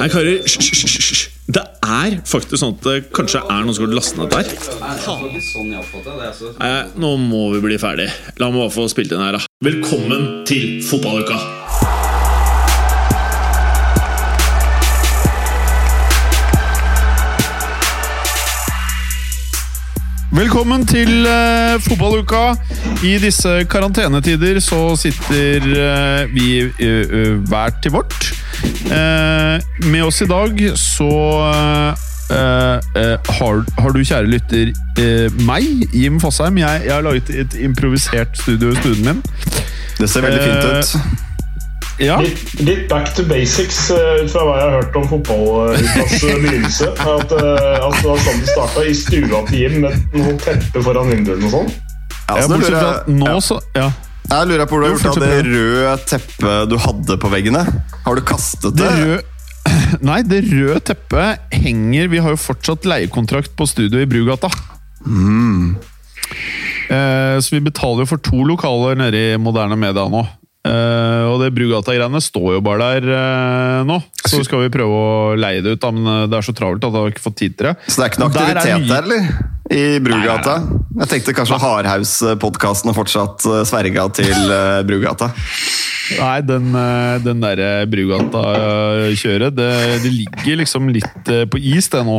Nei, karer, hysj. Det er faktisk sånn at det kanskje er noen som har lastet ned der. Nei, nå må vi bli ferdig. La meg bare få spilt inn her, da. Velkommen til fotballuka! Velkommen til uh, fotballuka. I disse karantenetider så sitter uh, vi uh, hver til vårt. Eh, med oss i dag så eh, eh, har, har du, kjære lytter, eh, meg, Jim Fosheim. Jeg, jeg har laget et improvisert studio i stuen min. Det ser veldig fint ut. Ja, Litt, litt back to basics ut fra hva jeg har hørt om fotballukas begynnelse. At, at det var sånn det starta, i stua til Jim med noe teppe foran vinduet og sånn. Ja, ja bortsett fra at nå ja. så ja. Jeg lurer på hvor du har gjort av det røde teppet du hadde på veggene. Har du kastet det? Det røde Nei, det røde teppet henger Vi har jo fortsatt leiekontrakt på studio i Brugata. Eh, så vi betaler jo for to lokaler nede i Moderne Media nå. Eh, og det Brugata-greiene står jo bare der uh, nå. Så skal vi prøve å leie det ut, da, men eh, det er så travelt at jeg har ikke fått tid til det. Så det er ikke noe Der er mye- der, eller? I Brugata? Jeg tenkte kanskje Hardhaus-podkasten fortsatt sverga til uh, Brugata. Nei, den, den derre Brugata-kjøret, det, det ligger liksom litt på is, det nå.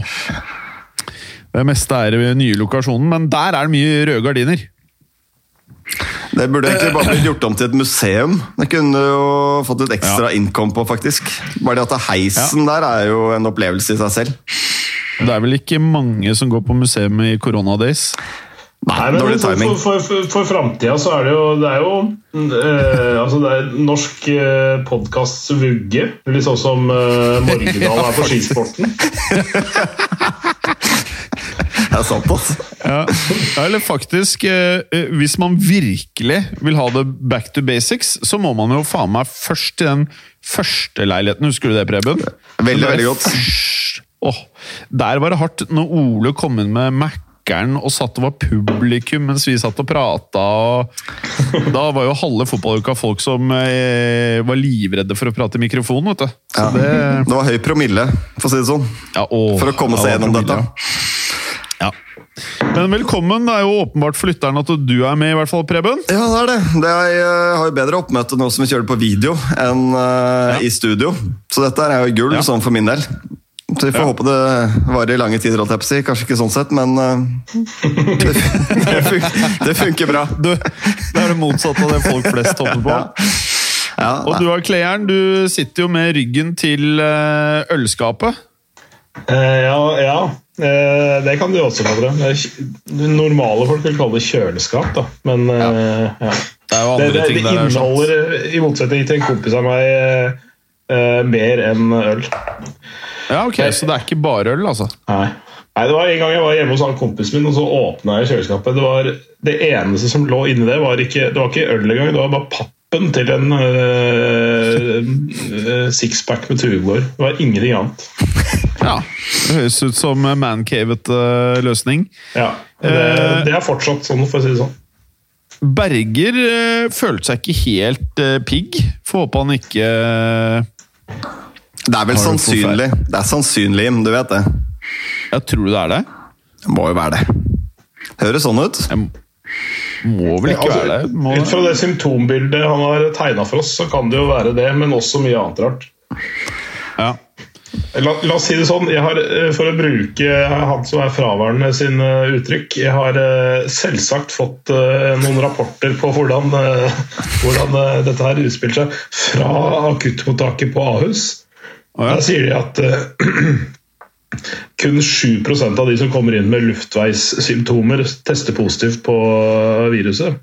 Det meste er den nye lokasjonen, men der er det mye røde gardiner. Det burde egentlig bare blitt gjort om til et museum. Det kunne jo fått et ekstra income på, faktisk. Bare det at heisen ja. der er jo en opplevelse i seg selv. Det er vel ikke mange som går på museum i koronadays? Nei, men Dårlig for, timing. for, for, for framtida så er det jo Det er jo eh, altså det er norsk eh, podkasts vugge. Litt sånn som eh, Morgendal er for skisporten. Er altså. Ja, eller faktisk, eh, eh, hvis man virkelig vil ha det back to basics, så må man jo faen meg først til den første leiligheten. Husker du det, Preben? Veldig, veldig godt. først- Åh, der var det hardt når Ole kom inn med Mac og satt og var publikum mens vi satt og prata. Og da var jo halve fotballuka folk som eh, var livredde for å prate i mikrofonen, vet du. Ja. det, Det var høy promille, for å si det sånn. ja, å, For å komme seg gjennom promille, dette. Ja. Men velkommen. Det er jo åpenbart for lytteren at du er med, i hvert fall, Preben. Ja, det er det. det er, jeg har jo bedre oppmøte nå som vi kjører på video, enn eh, i studio. Så dette er jo gull Ja. sånn for min del. Så vi får Ja. håpe det varer i lange tider, holdt jeg på å si. Kanskje ikke sånn sett, men uh, det, det, funker, det funker bra. Du, det er det motsatte av det folk flest håper på. Ja, Og du har Kleeren, du sitter jo med ryggen til eh, ølskapet. Uh, ja, ja. Eh, det kan du også kalle det. Eh, Normale folk vil kalle det kjøleskap, da. Men ja. ja. Det er jo andre det, ting det der. er inneholder, i motsetning til en kompis av meg, eh, eh, mer enn øl. Ja, ok, Så det er ikke bare øl, altså? Nei. Nei, det var En gang jeg var hjemme hos han kompisen min, og så åpna jeg kjøleskapet. Det var det eneste som lå inni det, var ikke, det var ikke øl engang. Det var bare pappen til en uh, sixpack med Tuborg. Det var ingenting annet. Ja. Det høres ut som mancavete løsning. Ja, det, det er fortsatt sånn, for å si det sånn. Berger uh, følte seg ikke helt uh, pigg. Får håpe han ikke Det er vel sannsynlig. Det er sannsynlig, Jim. Du vet det. Jeg tror det er det? Det må jo være det. Høres sånn ut. Jeg må vel ikke Altså, være det? Må... Ut fra det symptombildet han har tegna for oss, så kan det jo være det, men også mye annet rart. Ja. La, la oss si det sånn, jeg har, eh, For å bruke han som er fraværende sin eh, uttrykk Jeg har eh, selvsagt fått noen rapporter på hvordan, hvordan dette her utspiller seg fra akuttmottaket på Ahus. Oh, ja. Der sier de at kun 7% av de som kommer inn med luftveissymptomer, tester positivt på viruset.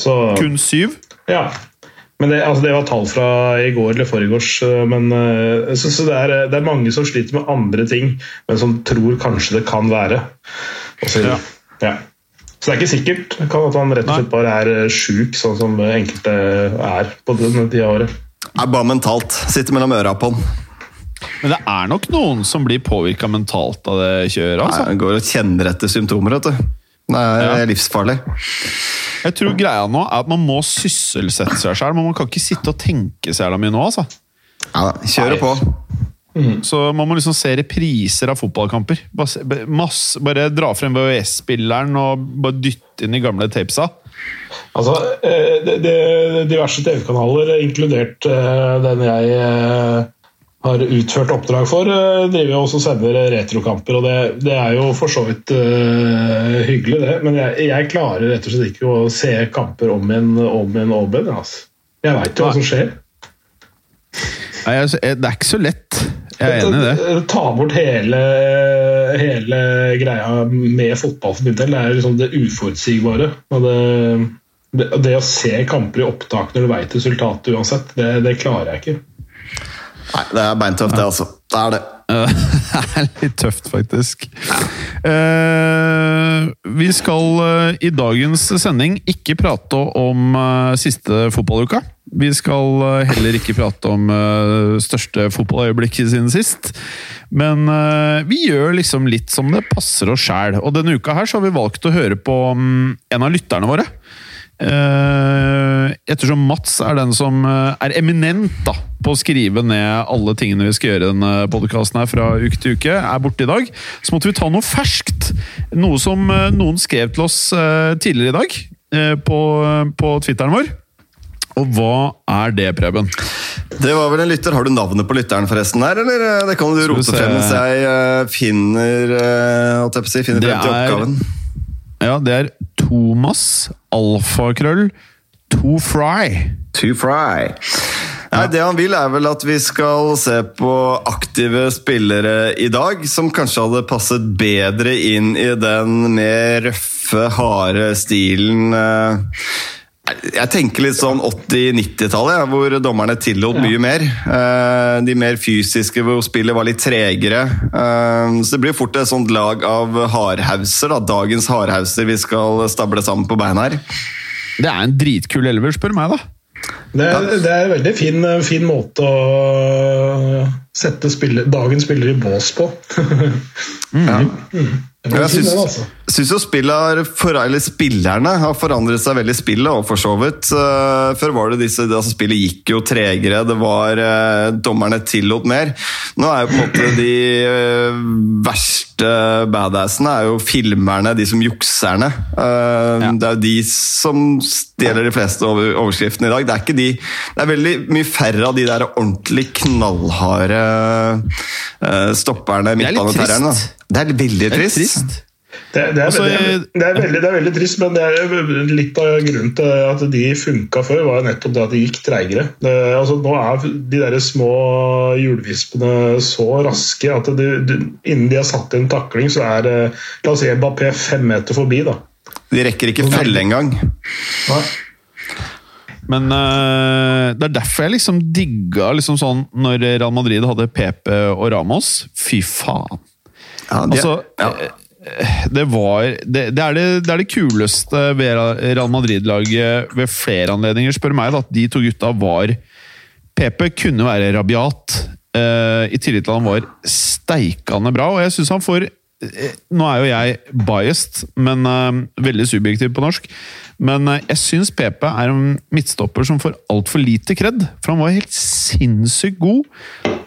Så, Kun 7? ja. Men det, altså det var tall fra i går eller foregårs. øh, Men, øh, så, så det, er, det er mange som sliter med andre ting, men som tror kanskje det kan være. Så, Ja. ja. så det er ikke sikkert. Det kan at man rett og slett bare er sjuk, sånn som enkelte er på denne tida av året. Det er bare mentalt. Sitter mellom øra på den. Men det er nok noen som blir påvirka mentalt av det kjøret. altså. Nei, Går og kjenner etter symptomer, vet du. Det er Ja. livsfarlig. Jeg tror greia nå er at man må sysselsette seg selv, men man kan ikke sitte og tenke så jævla mye nå. altså. Ja, kjøre kjører Mm. på. Så man må liksom se repriser av fotballkamper. Bare, se- masse, bare dra frem VHS-spilleren og bare dytte inn de gamle tapesa. Altså, eh, det, det, diverse TV-kanaler, inkludert eh, den jeg eh, har utført oppdrag for, eh, driver jo også og sender retrokamper. og det, det er jo for så vidt uh, hyggelig, det. Men jeg, jeg klarer rett og slett ikke å se kamper om en om en om altså. Jeg veit jo hva som skjer. Nei, altså, Det er ikke så lett. Jeg er enig i det. Ta bort hele, hele greia med fotball for min del. Det er liksom det uforutsigbare. Og det, det, det å se kamper i opptak når du veit resultatet uansett, det, det klarer jeg ikke. Nei, det er beintøft, det, altså. Det er det. Det er litt tøft, faktisk. Eh, vi skal eh, i dagens sending ikke prate om eh, siste fotballuka. Vi skal heller ikke prate om største fotballøyeblikket siden sist. Men vi gjør liksom litt som det passer oss sjæl. Og denne uka her så har vi valgt å høre på mm, en av lytterne våre. Eh, ettersom Mats er den som eh, er eminent da, på å skrive ned alle tingene vi skal gjøre i denne podkasten fra uke til uke, er borte i dag, så måtte vi ta noe ferskt. Noe som eh, noen skrev til oss eh, tidligere i dag eh, på, på Twitteren vår. Og hva er det, Preben? Det var vel en lytter. Har du navnet på lytteren forresten her, eller? eh, Det kan du rote frem mens jeg eh, finner eh, jeg si, finner frem til oppgaven. Ja, det er Thomas Alfakrøll To Fry. To fry. Nei, Det han vil, er vel at vi skal se på aktive spillere i dag, som kanskje hadde passet bedre inn i den mer røffe, harde stilen eh, Jeg tenker litt sånn 80-90-tallet, ja, hvor dommerne tillot mye mer. Eh, De mer fysiske, hvor spillet var litt tregere. Eh, Så det blir fort et sånt lag av hardhauser, da. dagens hardhauser vi skal stable sammen på beina her. Det er en dritkul elver, spør meg, da. Det er, det er en veldig fin, fin måte å sette spiller, dagens spillere i bås på. Ja. Det var Jeg syns, altså. syns jo spiller, for, eller spillerne har forandret seg veldig, spillet og for så vidt. Før var det disse, altså Spillet gikk jo tregere, det var eh, dommerne tillot mer. Nå er jo på en måte de eh, verste badassene er jo filmerne, de som jukserne. Eh, Det er jo de som stjeler de fleste over, overskriftene i dag. Det er ikke de Det er veldig mye færre av de der ordentlig knallharde stopperne, stopperne, Det er veldig trist. Det er trist. Det, det, er Altså, veldig, det, er veldig, det er veldig trist, men det er litt av grunnen til at de funka før, var jo nettopp det at de gikk treigere. Det, altså, nå er de der små hjulvispene så raske at det, det, innen de har satt en takling, så er La oss si Mbappé fem meter forbi, da. De rekker ikke felle engang. Nei. Men uh, det er derfor jeg liksom digga liksom sånn når Real Madrid hadde PP og Ramos. Fy faen. Ja, de, Altså, ja. eh, det var det, det, er det, det er det kuleste ved Real Madrid-laget ved flere anledninger, spør meg. Da, at de to gutta var PP kunne være rabiat, eh, i tillegg til at han var steikende bra. Og jeg syns han får Nå er jo jeg biased, men uh, veldig subjektiv på norsk. Men uh, jeg syns PP er en midtstopper som får altfor lite kred. For han var helt sinnssykt god.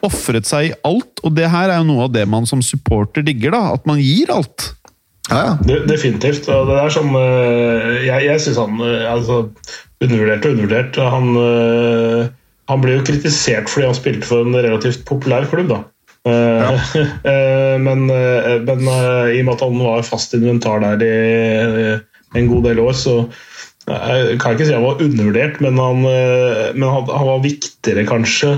Ofret seg i alt. Og det her er jo noe av det man som supporter digger. da, At man gir alt. ja, ja. De, definitivt. Og det er sånn uh, Jeg, jeg syns han altså, Undervurdert og undervurdert. Han, han ble jo kritisert fordi han spilte for en relativt populær klubb, da. Eh, eh, men eh, men i og med at han var fast inventar der i en god del år, så jeg kan ikke si han var undervurdert, men han, men han, han var viktigere kanskje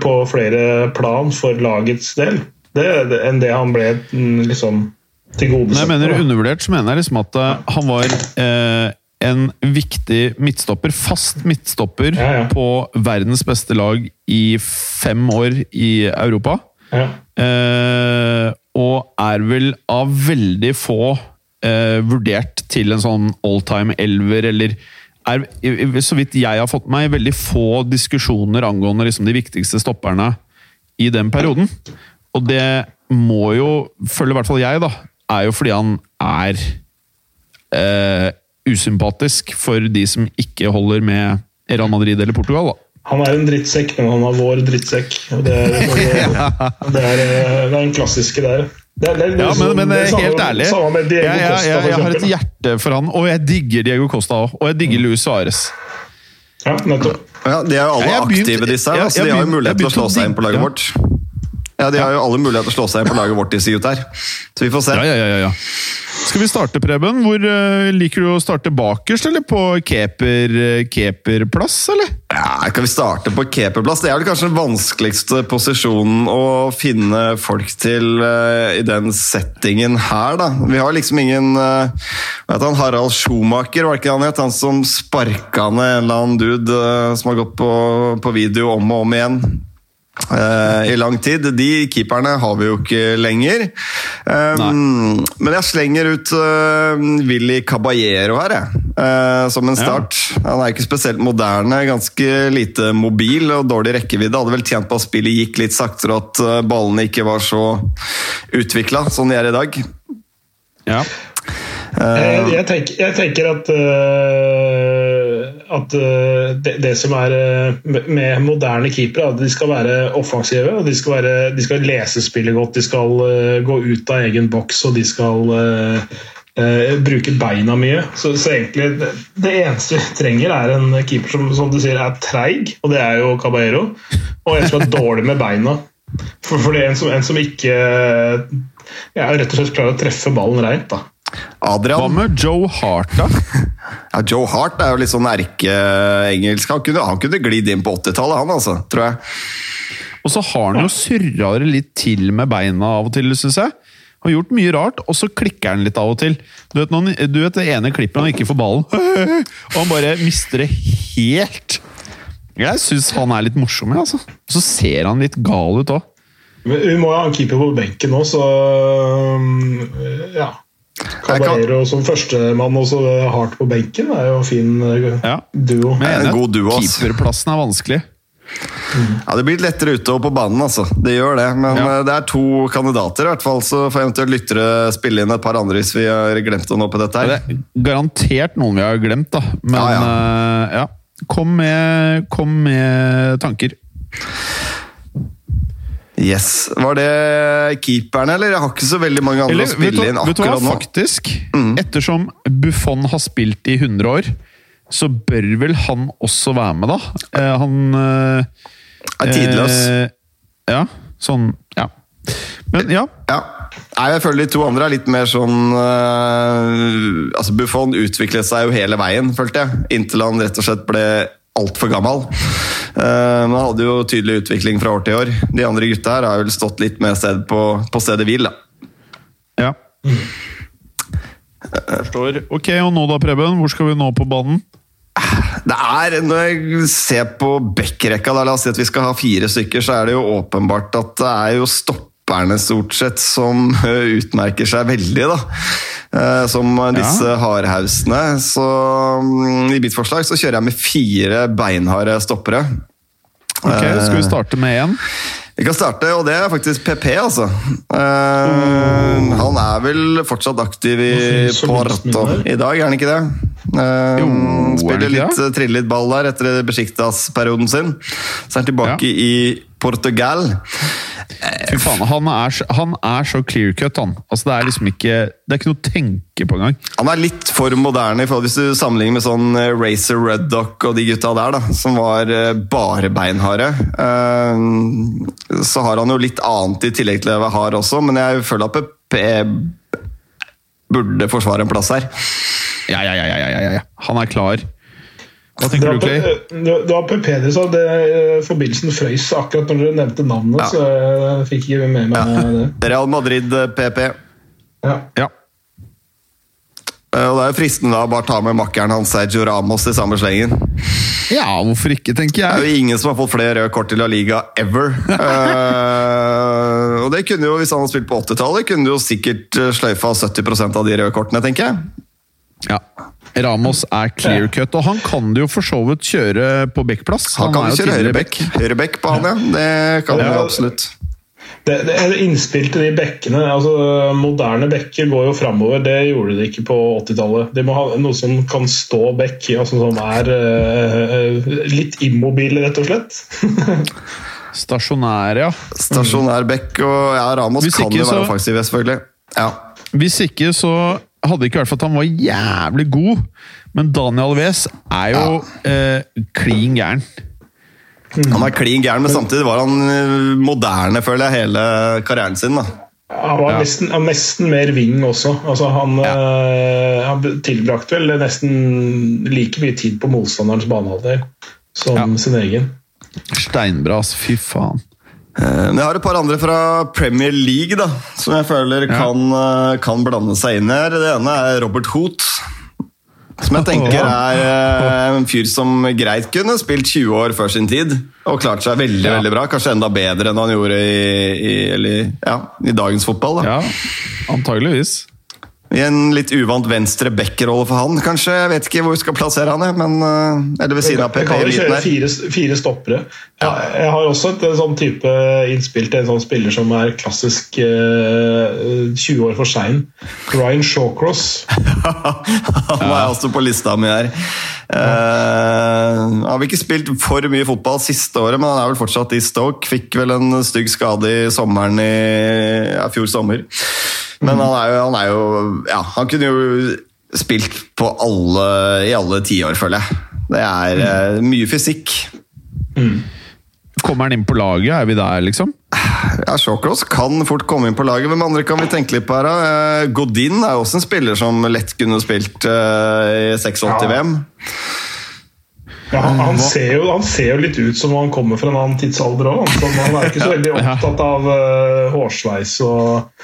på- flere plan for lagets del det, det, enn det han ble til gode Når jeg mener undervurdert, så mener jeg liksom at han var eh, en viktig midtstopper, fast midtstopper, Ja, ja. på verdens beste lag i fem år i Europa. Ja. Eh, og er vel av veldig få eh, vurdert til en sånn alltime elver, eller er, så vidt jeg har fått med meg, veldig få diskusjoner angående liksom, de viktigste stopperne i den perioden. Og det må jo, føler i hvert fall jeg, da, er jo fordi han er eh, usympatisk for de som ikke holder med Real Madrid eller Portugal. da. Han er en drittsekk, men han er vår drittsekk. Det, er, det, er, det, er, det er en klassiske der. Det, er- det, er Ja, men, men det er helt samme- ærlig, Samme med Diego jeg, jeg, Costa, jeg, jeg har et hjerte for han, og jeg digger Diego Costa òg. Og jeg digger Luis Suárez. Ja, nettopp. Ja, De er jo alle Ja, begynt- aktive, disse her. jeg- så de har jo mulighet til å slå seg inn på laget ja. vårt. Ja, De har jo alle muligheter til å slå seg inn på laget vårt, i gutta her. Så vi får se. Ja, ja, ja. Skal vi starte, Preben? Hvor uh, Liker du å starte bakerst, eller på keeper, eh, keeperplass, eller? Ja, Kan vi starte på keeperplass? Det er vel kanskje den vanskeligste posisjonen å finne folk til uh, i den settingen her, da. Vi har liksom ingen uh, vet han? Harald Schumacher, var det ikke han het? Han som sparka ned en eller annen dude uh, som har gått på, på video om og om igjen. Eh, I lang tid. De keeperne har vi jo ikke lenger. Um, men jeg slenger ut uh, Willy Caballero her, jeg. Uh, som en start. Han er ikke spesielt moderne, ganske lite mobil og dårlig rekkevidde. Hadde vel tjent på at spillet gikk litt saktere, og at uh, ballene ikke var så utvikla som de er i dag. Ja. Jeg, jeg, tenker, jeg tenker at, øh, at øh, det, det som er med- moderne keepere, at de skal være offensive. De skal, være, de skal lese spillet godt, de skal gå ut av egen boks og de skal Uh, bruke beina mye. Så, så egentlig det, det eneste vi trenger, er en keeper som, som du sier er treig, og det er jo Caballero. Og en som er dårlig med beina. For, for det er en som, en som ikke ja, rett og slett klarer å treffe ballen reint. da. Hva med Joe Hart, da? ja, Joe Hart er jo litt sånn erkeengelsk. Han, kunne- han kunne glidd inn på 80-tallet, han altså, tror jeg. Og så har han jo surra det litt til med beina av og til, syns jeg. Har gjort mye rart, og så klikker han litt av og til. Du vet, noen, du vet det ene klippet han ikke får ballen, og han bare mister det helt. Jeg syns han er litt morsom, jeg, altså. Så ser han litt gal ut òg. Vi må jo ha en keeper på benken nå, så um, ja. Caballero som førstemann og så hardt på benken er jo en fin uh, Ja. duo. Men jeg er En enig god duo, ass. keeperplassen er vanskelig. Ja, Det blir litt lettere ute og på banen, altså. Det gjør det. Men Ja. eh, det er to kandidater, i hvert fall. Så får eventuelt lyttere spille inn et par andre hvis vi har glemt å nå på dette Det er garantert noen vi har glemt, da. Men Ja, eh, ja. Kom, med, kom med tanker. Yes. Var det keeperne, eller? Jeg har ikke så veldig mange andre Eller, å vet, spille inn vet du hva, akkurat nå. faktisk? Ettersom Buffon har spilt i 100 år, så bør vel han også være med, da? Eh, han eh, Er tidløs. eh, ja, sånn Ja. Men ja. Ja. Nei, jeg føler de to andre er litt mer sånn øh, Altså, Buffon utviklet seg jo hele veien, følte jeg. Inntil han rett og slett ble altfor gammel. Uh, men hadde jo tydelig utvikling fra år til år. De andre gutta her har vel stått litt mer sted på, på stedet hvil, da. ja. Forstår. Ok, og nå da, Preben? Hvor skal vi nå på banen? Det er, Når jeg ser på backrekka, la oss si at vi skal ha fire stykker, så er det jo åpenbart at det er jo stopperne stort sett som øh, utmerker seg veldig, da. Eh, Som disse hardhausene. Så mm, i mitt forslag så kjører jeg med fire beinharde stoppere. Ok, Skal vi starte med én? Vi kan starte, og det er faktisk PP, altså. Mm. han er vel fortsatt aktiv i Porto i dag, er han ikke det? Eh, Jo, er spiller litt, triller litt ball der etter Besjiktas-perioden sin. Så er han tilbake i Portugal. Fy faen, han er, han er så clear cut, han. Altså, det er liksom ikke Det er ikke noe å tenke på engang. Han er litt for moderne hvis du sammenligner med sånn eh, Racer Ruddock og de gutta der, da, som var eh, bare beinharde. Eh, Så har han jo litt annet i tillegg til å være hard også, men jeg føler at PP burde forsvare en plass her. Ja, ja, ja, ja, ja, ja, ja. Han er klar. Hva Det tenker var, du, Clay? Det det var PP du sa. Det, forbindelsen frøys akkurat når dere nevnte navnet, Ja. så jeg fikk ikke med meg det. Real Madrid eh, PP. Ja. Ja. Eh, Og Det er jo fristende da å bare ta med makkeren hans Sergio Ramos i samme slengen. ja, hvorfor ikke, tenker jeg. Det er jo ingen som har fått flere røde kort i La Liga ever. uh, og det kunne jo, Hvis han hadde spilt på 80-tallet, kunne du jo sikkert sløyfa 70% av de røde kortene, tenker jeg. Ja. Ramos er clear cut, og han kan jo for så vidt kjøre på backplass. Han kan jo jo kjøre høyreback. Høyreback på han, ja. Det kan han Ja. absolutt. Det, det er Innspill til de bekkene altså Moderne bekker går jo framover. Det gjorde de ikke på 80-tallet. De må ha noe som kan stå bekk, altså som er uh, litt immobil, rett og slett. Stasjonær, ja. Stasjonær bekk og ja, Ramos kan jo være så- offensiv, selvfølgelig. Ja. Hvis ikke så hadde ikke vært for at han var jævlig god. Men Daniel Alves er jo eh, klin gæren. Han er klin gæren, men samtidig var han eh, moderne, føler jeg, hele karrieren sin. da. Han var Ja. nesten, han nesten mer wing også. Altså han, eh, han tilbrakte vel nesten like mye tid på motstanderens banehalvdel som Ja. sin egen. Steinbra, ass. Fy faen. Eh, Men jeg har et par andre fra Premier League da, som jeg føler kan, eh, kan blande seg inn her. Det ene er Robert Hoot. Som jeg tenker er eh, en fyr som greit kunne spilt 20 år før sin tid. Og klart seg veldig Ja. veldig bra. Kanskje enda bedre enn han gjorde i, i, eller, ja, i dagens fotball. Da. Ja, antageligvis. I en litt uvant venstre back-rolle for han, kanskje. Jeg vet ikke hvor vi skal plassere han. Men, eh, eller ved siden av PP kan jo kjøre fire, fire stoppere. Jeg, jeg har også et en sånn type innspill til en sånn spiller som er klassisk uh, 20 år for sein. Ryan Shawcross. Han er også på lista mi her. Uh, har vi ikke spilt for mye fotball siste året, men han er vel fortsatt i Stoke. Fikk vel en stygg skade i sommeren i ja, fjor sommer. Men han er jo, han er jo Ja, han kunne jo spilt på alle, i alle tiår, føler jeg. Det er mm. mye fysikk. Kommer han inn på laget? Er vi der, liksom? Ja, Shawcross kan fort komme inn på laget. Hvem andre kan vi tenke litt på her? da? Eh, Godin er jo også en spiller som lett kunne spilt uh, i 86-VM. Ja, han, han, ser jo, han ser jo litt ut som han kommer fra en annen tidsalder òg. Han er ikke så veldig opptatt av uh, hårsveis og,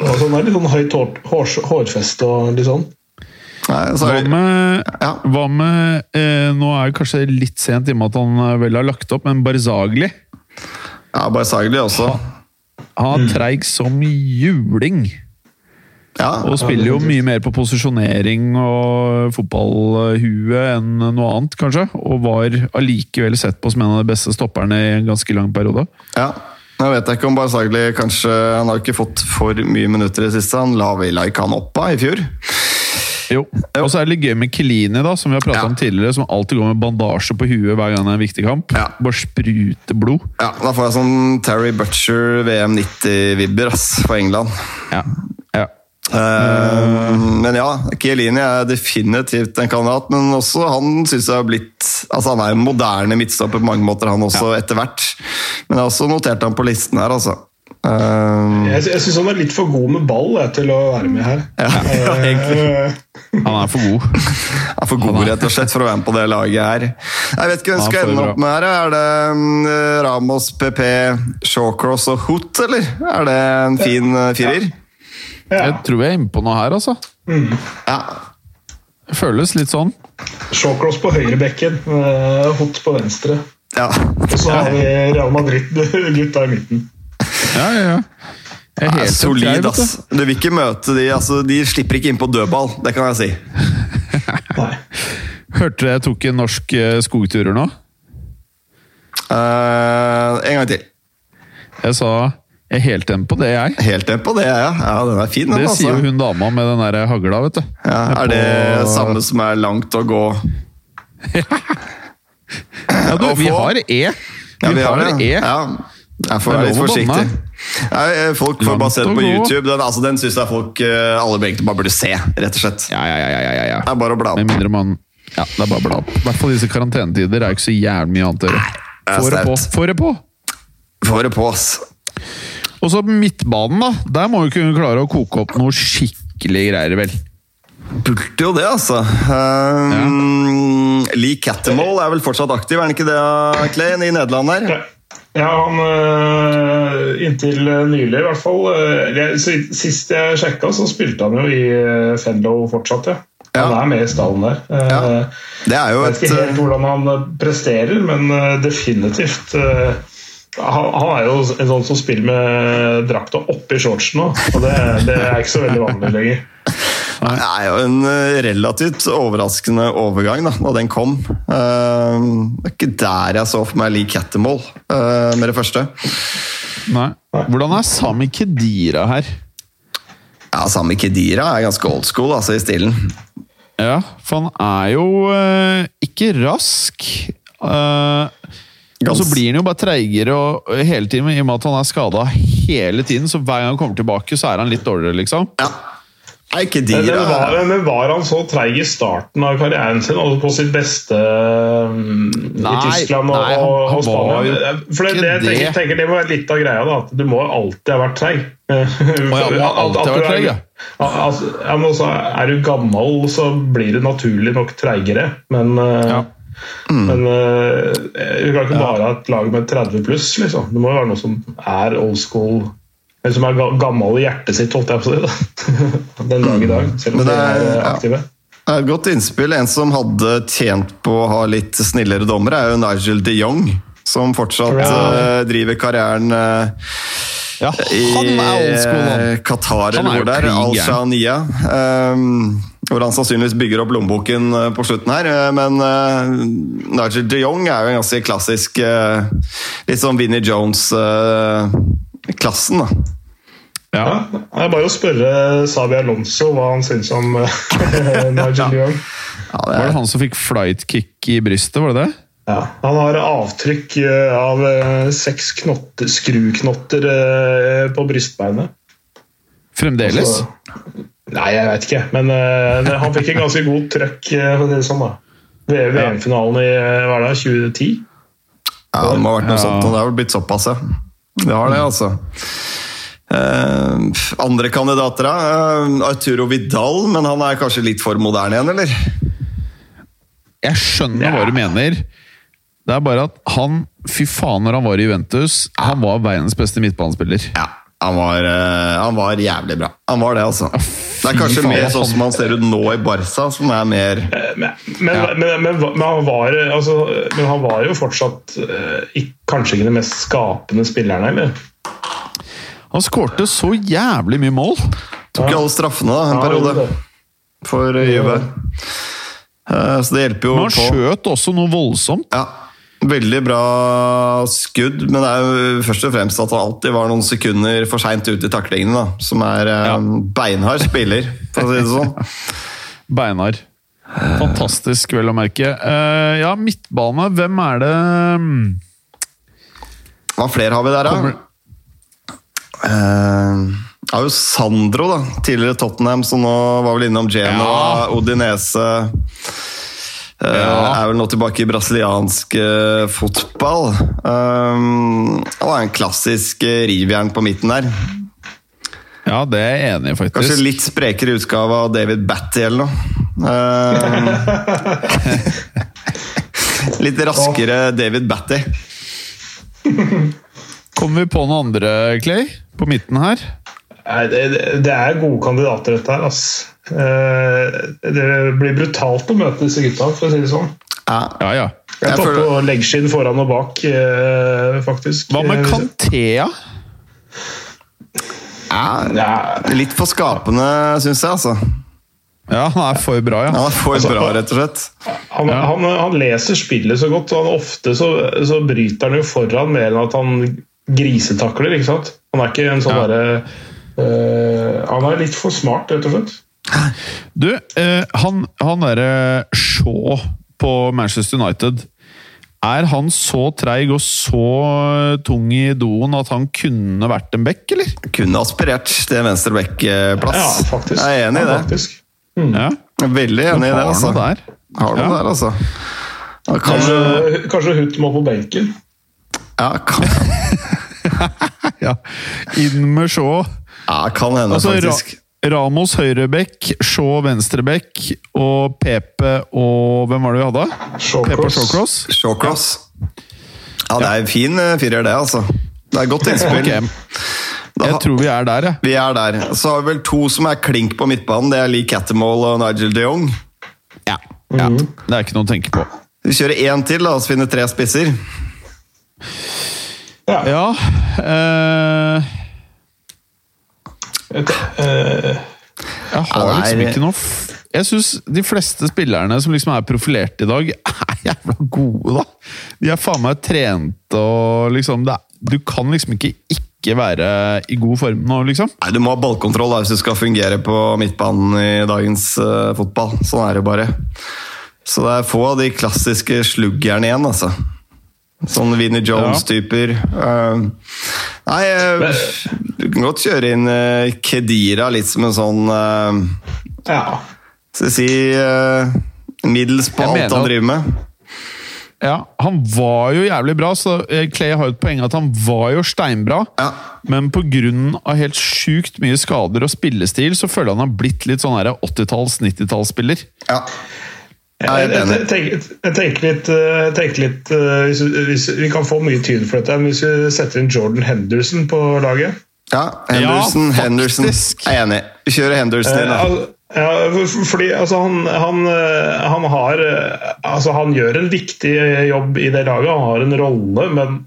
og sånn. Er litt sånn høyt hår, hår, hårfeste og litt sånn. Nei, Hva er med, Ja. hva med eh, Nå er det kanskje litt sent i og med at han eh, vel har lagt opp, men Barzagli ja, Barzagli også. Han er treig som juling. Ja, Og spiller jo mye mer på posisjonering og fotballhue enn noe annet, kanskje. Og var allikevel sett på som en av de beste stopperne i en ganske lang periode. Ja. Nå vet jeg ikke om Barzagli kanskje Han har ikke fått for mye minutter i det siste. Han la vel ikke han opp av i fjor. Jo. Og så er det litt gøy med Kelini, da, som vi har pratet Ja. om tidligere, som alltid går med bandasje på huet hver gang det er en viktig kamp. Ja. Bare spruter blod. Ja, Da får jeg sånn Terry Butcher VM 90-vibber for England. Ja. Ja. Eh, men ja, Chiellini er definitivt en kandidat, men også han syns jeg har blitt Altså Han er en moderne midtstopper på mange måter, han også, etter hvert. Men jeg har også notert han på listen her, altså. Um, Jeg, jeg syns han er litt for god med ball jeg, til å være med her. ja, ja, egentlig. Eh, Han er for god. er for god rett og slett for å være med på det laget her. Jeg vet ikke hvem skal ende opp med her. Er det Ramos, PP, Shawcross og Hoot, eller? Er det en fin firer? ja. Jeg tror vi er inne på noe her, altså. Ja. Det føles litt sånn. Shawcross på høyrebekken, bekken, Hot på venstre. ja. Og så har vi Real Madrid-gutta i midten. Ja, ja, ja. Jeg er Det helt solid, ok, ass. Du vil ikke møte de altså, De slipper ikke inn på dødball, det kan jeg si. Nei. Hørte dere jeg tok en norsk eh, skogturer nå? Uh, en gang til. Jeg sa jeg er helt enig på det, jeg. Helt enig på det, ja. ja den er fin, den. Det altså. sier jo hun dama med den der hagla, vet du. Ja, er det På- samme som er langt å gå? Ja, du, vi har E. Ja, Vi har har E. Ja. Jeg får være litt forsiktig. Nei, eh, folk får bare se det på. YouTube. Den, altså, den syns jeg folk eh, alle egentlig bare burde se, rett og slett. Ja, ja, ja, ja, ja. Det er bare å bla Med opp. mindre man Ja, det er bare å bla opp. I hvert fall disse karantenetider er jo ikke så jævlig mye annet å gjøre. det Få det på! Få det på! Få det på, ass. Og så midtbanen, da. Der må vi kunne klare å koke opp noe skikkelig greier, vel. Burde jo det, altså. Um, Lee Cattermole er vel fortsatt aktiv, er han ikke det, Clay, i Nederland der? Ja. Ja, han øh, Inntil nylig, i hvert fall. jeg- si- Sist jeg sjekka, så spilte han jo i Fenlo fortsatt, ja. Han er med i stallen der. Eh, Ja. Det er jo Jeg et vet ikke helt eh, hvordan han presterer, men definitivt han, han er jo en sånn som spiller med drakta oppi shortsen nå, og det, det er ikke så veldig vanlig lenger. Det er jo en eh, relativt overraskende overgang da når den kom. Eh, Det er ikke der jeg så for meg Lee Cattermole eh, med det første. Nei. Hvordan er Sami Kedira her? Ja, Sami Kedira er ganske old school altså, i stilen. Ja, for han er jo eh, ikke rask. Eh, og så blir han jo bare treigere og, og hele tiden, i og med at han er skada hele tiden. Så hver gang han kommer tilbake, så er han litt dårligere, liksom. Ja. Er Men, Kedira men, var, men var han så treig i starten av karrieren sin, altså på sitt beste um, Nei, i Tyskland og, nei, han- han og Spania? var jo For det, ikke det, jeg tenker, det. tenker det må være litt av greia, da, at du må alltid ha vært treig. ja, må alltid ha vært treig, ja. Altså, ja, men også, er du gammel, så blir du naturlig nok treigere, men uh, Ja. Men uh, vi kan ikke bare ha et lag med 30 pluss, liksom. Det må jo være noe som er old school eller som er gammel i hjertet sitt, holdt jeg på å si. da. Den dag i dag, selv om Men de det er- aktive. ja. Det er Et godt innspill. En som hadde tjent på å ha litt snillere dommere, er jo Nigel de Jong. Som fortsatt Ja. eh, driver karrieren uh, Ja, i han er old school, han. Qatar er eller hvor det er. Al-Shania. Um, hvor han sannsynligvis bygger opp lommeboken eh, på slutten her. eh, Men uh, Nigel de Jong er jo en ganske klassisk uh, Litt sånn Vinnie Jones-klassen, da. Ja. Ja, det er bare å spørre Sabi Alonso hva han syns om Nigel Young. Ja, det Var det han som fikk flightkick i brystet, var det det? Ja, han har avtrykk av seks knotter, skruknotter på brystbeinet. Fremdeles? Så- Nei, jeg vet ikke, men uh, han fikk en ganske god trøkk. eh, for å si det sånn da. VM-finalen i eh, hva er det, 2010. ja, det må ha vært noe Ja. sånt. og Det har vel blitt såpass, ja. Det har det, altså. Uh, andre kandidater, da? Uh, Arturo Vidal, men han er kanskje litt for moderne igjen, eller? Jeg skjønner Ja. hva du mener. Det er bare at han Fy faen, når han var i Juventus, han var verdens beste midtbanespiller. Ja, han var, eh, han var jævlig bra. Han var det, altså. Det er kanskje mer sånn som han ser ut nå i Barca, som er mer Eh, Men, men, Ja. men, men, men, han var, altså, men han var jo fortsatt eh, kanskje ikke den mest skapende spilleren, eller? Han skårte så jævlig mye mål! Tok jo alle straffene da, en Ja, periode for eh, Juve. Eh, Så det hjelper jo Men han på. skjøt også noe voldsomt. Ja, Veldig bra skudd, men det er jo først og fremst at han alltid var noen sekunder for seint ute i taklingene. da, Som er eh, Ja. beinhard spiller, for å si det sånn. beinhard. Fantastisk, vel å merke. Eh, ja, midtbane. Hvem er det mm, Hva flere har vi der, da? Kommer- Uh, det er jo Sandro, da. Tidligere Tottenham, som nå var vel innom Genoa, Ja. Odinese. Eh, Ja. Er vel nå tilbake i brasiliansk eh, fotball. Um, han er en klassisk eh, rivjern på midten der. Ja, det er jeg enig i, Kanskje litt sprekere utgave av David Batty eller noe. Um, litt raskere David Batty. Kommer vi på noen andre, Clay? På midten her? Nei, det, det er gode kandidater, dette her. Eh, Det blir brutalt å møte disse gutta, for å si det sånn. Ja. Ja, ja. Jeg tar på leggskinn foran og bak, eh, faktisk. Hva med Kantea? Ja, litt for skapende, syns jeg, altså. Ja, han er for bra, ja. Han er for bra, rett og slett. han, Ja. han, han leser spillet så godt, og han ofte så, så bryter han jo foran mer enn at han grisetakler. ikke sant? Han er ikke en sånn Ja. derre eh, Han er litt for smart, rett og slett. Du, eh, han, han derre Shaw på Manchester United Er han så treig og så tung i doen at han kunne vært en bekk, eller? Kunne aspirert til en venstre Ja, back-plass. faktisk. Jeg er enig i det. faktisk. Ja. Veldig enig i det. Har altså. der. Har du Ja. noe der, altså. Kan, Kanskje, kanskje Hutt må på benken. ja, kan, Ja. Inn med Shaw. Ja, kan hende, Altså, Ra faktisk. Ramos høyrebekk, Shaw venstrebekk og Pepe og Hvem var det vi hadde? Shawcross. Shawcross? Ja, det er en fin eh, firer, det, altså. Det er godt innspill. Okay. Da jeg tror vi er der, jeg. Vi er der. Så har vi vel to som er klink på midtbanen. Det er Lee Cattermall og Nigel de Jong. Ja. ja. Det er ikke noe å tenke på. Vi kjører én til, la oss finne tre spisser. Ja. Ja eh, Et, eh, Jeg har liksom ikke noe Jeg syns de fleste spillerne som liksom er profilert i dag, er jævla gode, da. De er faen meg trente og liksom det er, Du kan liksom ikke ikke ikke være i god form nå, liksom. Nei, Du må ha ballkontroll da, hvis du skal fungere på midtbanen i dagens uh, fotball. Sånn er det bare. Så det er få av de klassiske sluggerne igjen, altså. Sånn Vinnie Jones-typer. Uh, nei, uh, du kan godt kjøre inn uh, Kedira litt som en sånn Ja. Skal vi si middels på alt han driver med. Ja, Han var jo jævlig bra, så Clay har jo et poeng at han var jo steinbra. Ja. Men pga. helt sjukt mye skader og spillestil, så føler han har blitt litt sånn 80-talls-, 90-tallsspiller. Ja. Jeg, jeg, jeg, tenker, jeg, tenker litt, jeg tenker litt hvis, hvis, Vi kan få mye tyn for dette, men hvis vi setter inn Jordan Henderson på laget Ja, Henderson, ja, Henderson. Jeg er enig. Vi kjører Henderson inn. Eh, ja, fordi altså, han, han, han, har altså, Han gjør en viktig jobb i det laget, han har en rolle, men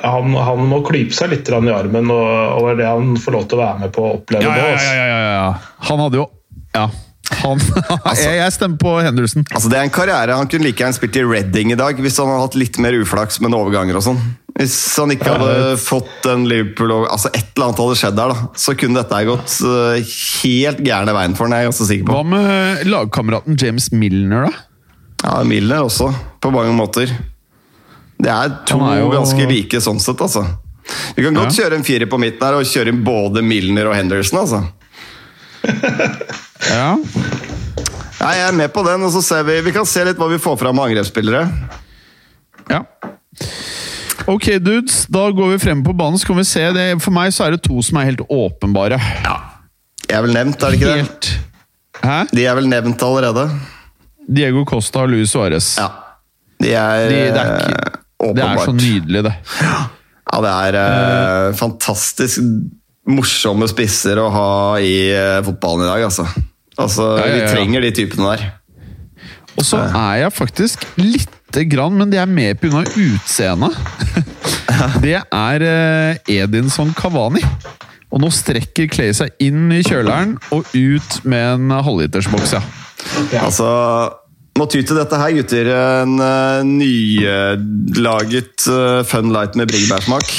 han, han må klype seg litt i armen, og, og det han får lov til å være med på å oppleve ja, ja, ja, ja, ja. Han hadde jo Ja. Han, altså, jeg, stemmer på Henderson. Altså Det er en karriere Han kunne like gjerne spilt i Reading i dag hvis han hadde hatt litt mer uflaks med overganger. og sånn Hvis han ikke hadde fått en Liverpool altså Et eller annet hadde skjedd der, da så kunne dette gått uh, helt gærne veien for han. jeg er ganske sikker på Hva med lagkameraten James Milner, da? Ja, Milner også, på mange måter. Det er to er jo... ganske like sånn sett, altså. Vi kan godt ja. kjøre en firer på midten her og kjøre inn både Milner og Henderson, altså. Ja. Nei, jeg er med på den, og så ser vi Vi kan se litt hva vi får fram av angrepsspillere. Ja. Ok, dudes. Da går vi frem på banen, så kan vi se. Det, for meg så er det to som er helt åpenbare. Ja. De er vel nevnt, er det ikke helt... det? Hæ? De er vel nevnt allerede. Diego Costa og Luis Suárez. Ja. De er, de, det, er ikke, åpenbart. det er så nydelig, det. Ja, det er uh, fantastisk morsomme spisser å ha i uh, fotballen i dag, altså. Altså, ja, ja, ja. Vi trenger de typene der. Og så er jeg faktisk lite grann, men det er mer pga. utseendet. det er uh, Edinson Kavani. Og nå strekker Clay seg inn i kjøleren og ut med en halvlitersboks, ja. Altså må ty til dette her, gutter. En uh, nylaget uh, Fun Light med bringebærsmak.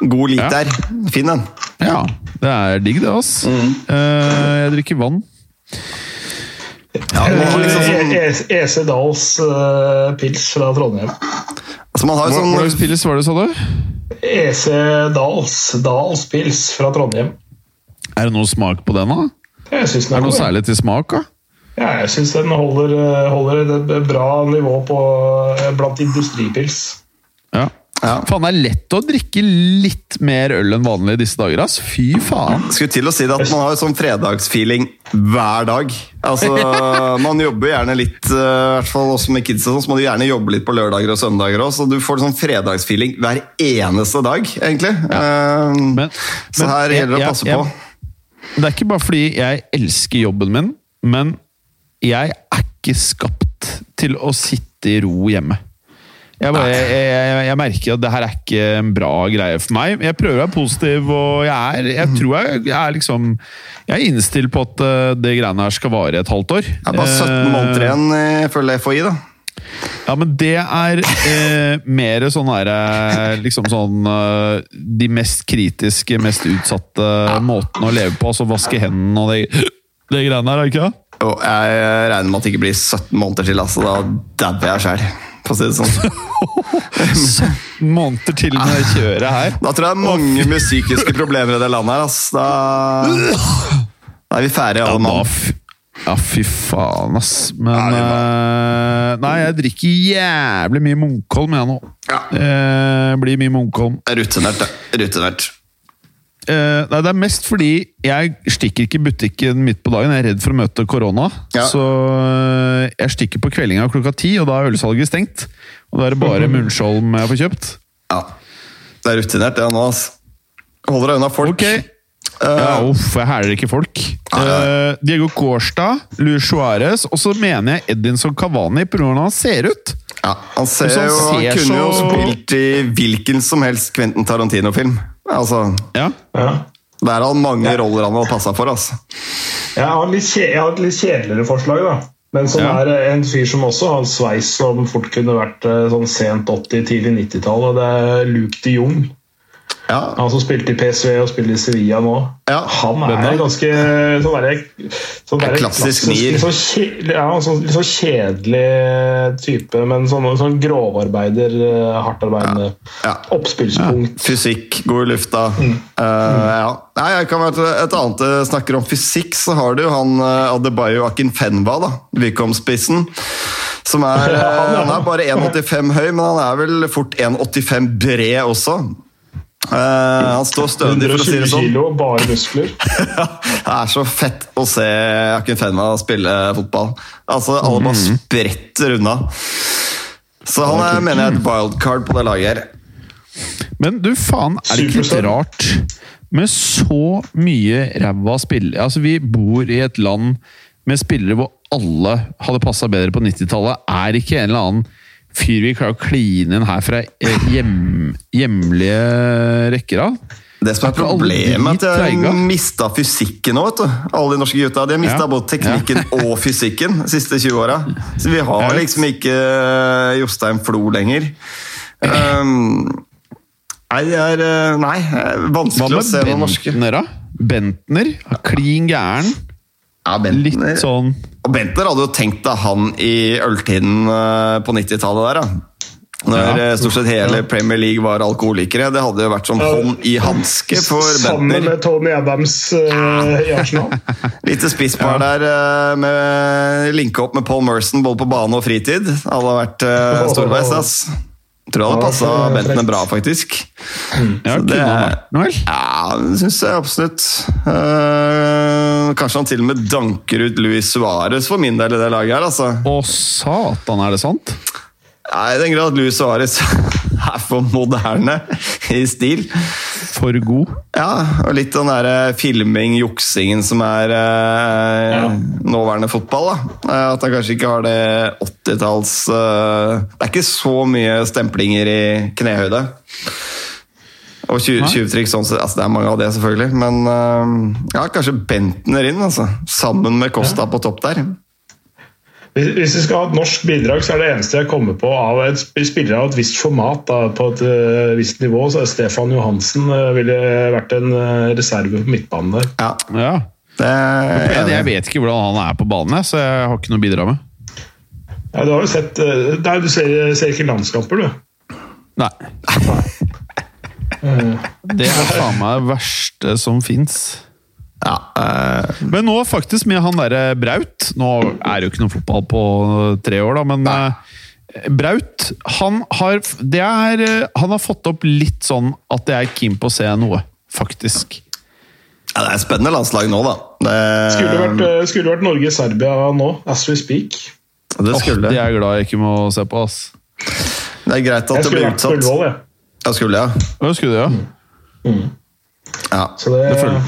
God liter. Ja. Fin den. Ja, det er digg, det, ass. Mm. Uh, jeg drikker vann. Ja, liksom sånn... EC Dahls uh, pils fra Trondheim. Altså, man har sånn... Hva slags pils var det, sa du? EC Dahls, Dahls pils fra Trondheim. Er det noe smak på den, da? Jeg synes den er, er det noe særlig til smak? da? Ja, jeg syns den holder, holder, et bra nivå på, blant industripils. Ja. Ja. Faen, det er lett å drikke litt mer øl enn vanlig i disse dager. ass. Fy faen. Skulle til å si det at Man har jo sånn fredagsfeeling hver dag. Altså, Man jobber gjerne litt, eh, i hvert fall også med kids, så må du gjerne jobbe litt på lørdager og søndager òg. Så du får sånn fredagsfeeling hver eneste dag, egentlig. Ja. Uh, men, så her gjelder det å passe jeg, på. Det er ikke bare fordi jeg elsker jobben min, men jeg er ikke skapt til å sitte i ro hjemme. Jeg, bare, jeg, jeg, jeg, merker at det her er ikke en bra greie for meg. Jeg prøver å være positiv, og jeg er Jeg tror jeg, er liksom Jeg er innstilt på at uh, det greiene her skal vare et halvt år. Det er bare 17 måneder igjen, følger FHI, da. Ja, men det er eh, mer sånn herre Liksom sånn De mest kritiske, mest utsatte måtene å leve på. Altså vaske hendene og det, det greiene her, er det ikke det? Jeg regner med at det ikke blir 17 måneder til. altså Da dauer jeg sjæl for å si det sånn. måneder til med det kjøret her. Da tror jeg det er mange med psykiske problemer i det landet her. ass. Da, da er vi ferdige, alle mann. Ja, fy faen, ass. Men uh, Nei, jeg drikker jævlig mye Munkholm, jeg nå. Ja. Uh, blir mye Munkholm. Rutinert, det. Rutinert. Uh, nei, Det er mest fordi jeg stikker ikke i butikken midt på dagen. Jeg er redd for å møte korona. Ja. Så uh, jeg stikker på kveldinga klokka ti, og da er ølsalget stengt. Og da er det bare Munnskjolm jeg får kjøpt. Ja. Det er rutinert, det nå. altså. Holder deg unna folk. Okay. Uh, ja, uff, jeg hæler ikke folk. Diego Kårstad, Luis Suárez, og så mener jeg Edinson Cavani pga. hvordan han ser ut. Ja, Han ser jo, han kunne så... jo spilt i hvilken som helst Quentin Tarantino-film. Altså, ja. ja. Der har han mange roller han har passa for. altså. Jeg har, litt, jeg har et litt kjedeligere forslag, da. Men som ja. er en fyr som også har sveis som fort kunne vært eh, sånn sent 80-, tidlig 90-tall. Og det er Luke de Jong. Ja. Han som spilte i PSV og spiller i Sevilla nå. Ja. Han er, er ganske sånn der, sånn En klassisk nier. Litt sånn, ja, sånn, litt sånn kjedelig type, men sånn, sånn grovarbeider, eh, hardtarbeidende. Ja. Oppspillspunkt. Fysikk, god i lufta. Eh, ja. Nei, jeg kan være et annet eh, snakker om fysikk, så har du han uh, Adebayo Akinfenwa, da. Wycombe-spissen. Som er, Ja, ja. han er bare 1,85 høy, men han er vel fort 1,85 bred også. Eh, han står stødig, for å si det sånn. kilo, bare muskler. Det er så fett å se Akinfenwa spille fotball. Altså, Alle bare spretter unna. Så han er, mener jeg er et wildcard på det laget her. Men du, faen, er det ikke litt rart med så mye ræva spillere Altså, vi bor i et land med spillere hvor alle hadde passa bedre på 90-tallet. Er ikke en eller annen fyr vi klarer å kline inn her fra eh, hjem, hjemlige rekker av? Det som er problemet, er at de har mista fysikken du. Alle de norske gutta. De har mista Ja. både teknikken og fysikken de siste 20 åra. Så vi har liksom ikke eh, Jostein Flo lenger. Um, nei, det er eh, Nei, vanskelig å se noen norske. Bentner, da? Bentner? Klin gæren. Ja, Litt sånn Og Bentner hadde jo tenkt deg han i øltiden eh, på 90-tallet der, da. Når Ja. eh, stort sett hele Premier League var alkoholikere. Det hadde jo vært som hånd i hanske for Sammen Bentner. med Tony Adams uh, i Arsenal. Lite spisspar der eh, med linke opp med Paul Merson både på bane og fritid. Alle har vært uh, storveis, ass. Tror det hadde Ja, passa det er Bentner bra, faktisk. Ja, Så det? Ja, syns jeg absolutt. Uh, kanskje han til og med danker ut Luis Suárez for min del i det laget her, altså. Å, satan, er det sant? Nei, I den grad Luis Suárez er for moderne i stil. For god. Ja, og litt den der filming, juksingen som er eh, Ja. nåværende fotball. da. Eh, At han kanskje ikke har det 80-talls eh, Det er ikke så mye stemplinger i knehøyde. Og tju- Nei. tjuvtrikk sånn sett. Altså, det er mange av det, selvfølgelig. Men eh, ja, kanskje Bentner inn, altså. Sammen med Costa på topp der. Hvis vi skal ha et norsk bidrag, så er det eneste jeg kommer på av et sp- spiller av et visst format, da, på et uh, visst nivå, så er Stefan Johansen uh, ville vært en uh, reserve på midtbanen der. Ja, Ja. det er Jeg, jeg vet ikke hvordan han er på banen, jeg, så jeg har ikke noe å bidra med. Ja, du har jo sett Nei, du ser, ser ikke landskamper, du. Nei. Det er faen meg det verste som fins. Ja, uh, Men nå faktisk med han derre Braut Nå er det jo ikke noe fotball på tre år, da, men uh, Braut han har, det er, eh, han har fått opp litt sånn at jeg er keen på å se noe, faktisk. ja, det er et spennende landslag nå, da. Det, Skulle vært, skulle vært Norge-Serbia nå, as we speak. det skulle oh, det er glad jeg ikke må se på, ass. Det er greit at Jeg det skulle blir vært på utsatt. Ullevål, jeg. Ja, skulle jeg. Hva skulle du, ja? Ja. Så det, Det føler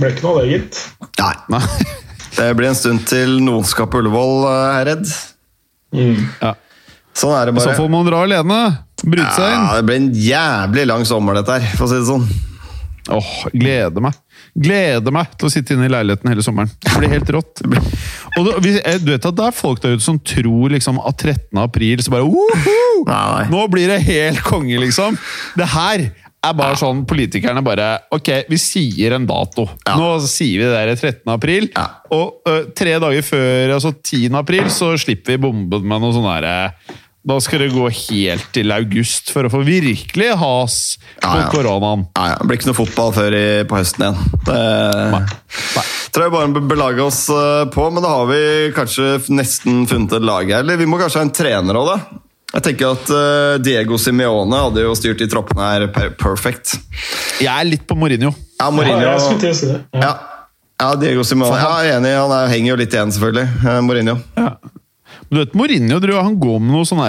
ble ikke noe av det, gitt. Nei. Nei. Det blir en stund til noen skal på Ullevål, eh, er redd. redd. Ja. Sånn er det bare. så får man dra alene. Bryte seg inn. Ja, det blir en jævlig lang sommer, dette her, for å si det sånn. Åh, gleder meg. Gleder meg til å sitte inne i leiligheten hele sommeren. Det blir helt rått. Og du, eh, du vet at det er folk der ute som tror liksom at 13. april så bare Woho! Nei. Nå blir det helt konge, liksom! Det her er bare sånn politikerne bare Ok, vi sier en dato. Ja. Nå sier vi det der 13. april. Ja. Og ø, tre dager før, altså 10. april, så slipper vi bomben med noe sånn derre Da skal det gå helt til august for å få virkelig has på Ja, ja. koronaen. Ja, ja. Det blir ikke noe fotball før i, på høsten igjen. Det Nei. tror jeg bare vi belage oss eh, på, men da har vi kanskje nesten funnet et lag her. Eller vi må kanskje ha en trener òg, da. Jeg tenker at eh, Diego Simione hadde jo styrt de troppene her perfect. Jeg er litt på Mourinho. Ja, Ja, Mourinho jeg skulle til å si det. Ja. ja. ja, Diego Simione. Ja, jeg er enig. Han er, henger jo litt igjen, selvfølgelig. eh, Mourinho. Men du vet, Mourinho tror jeg han går med noe sånn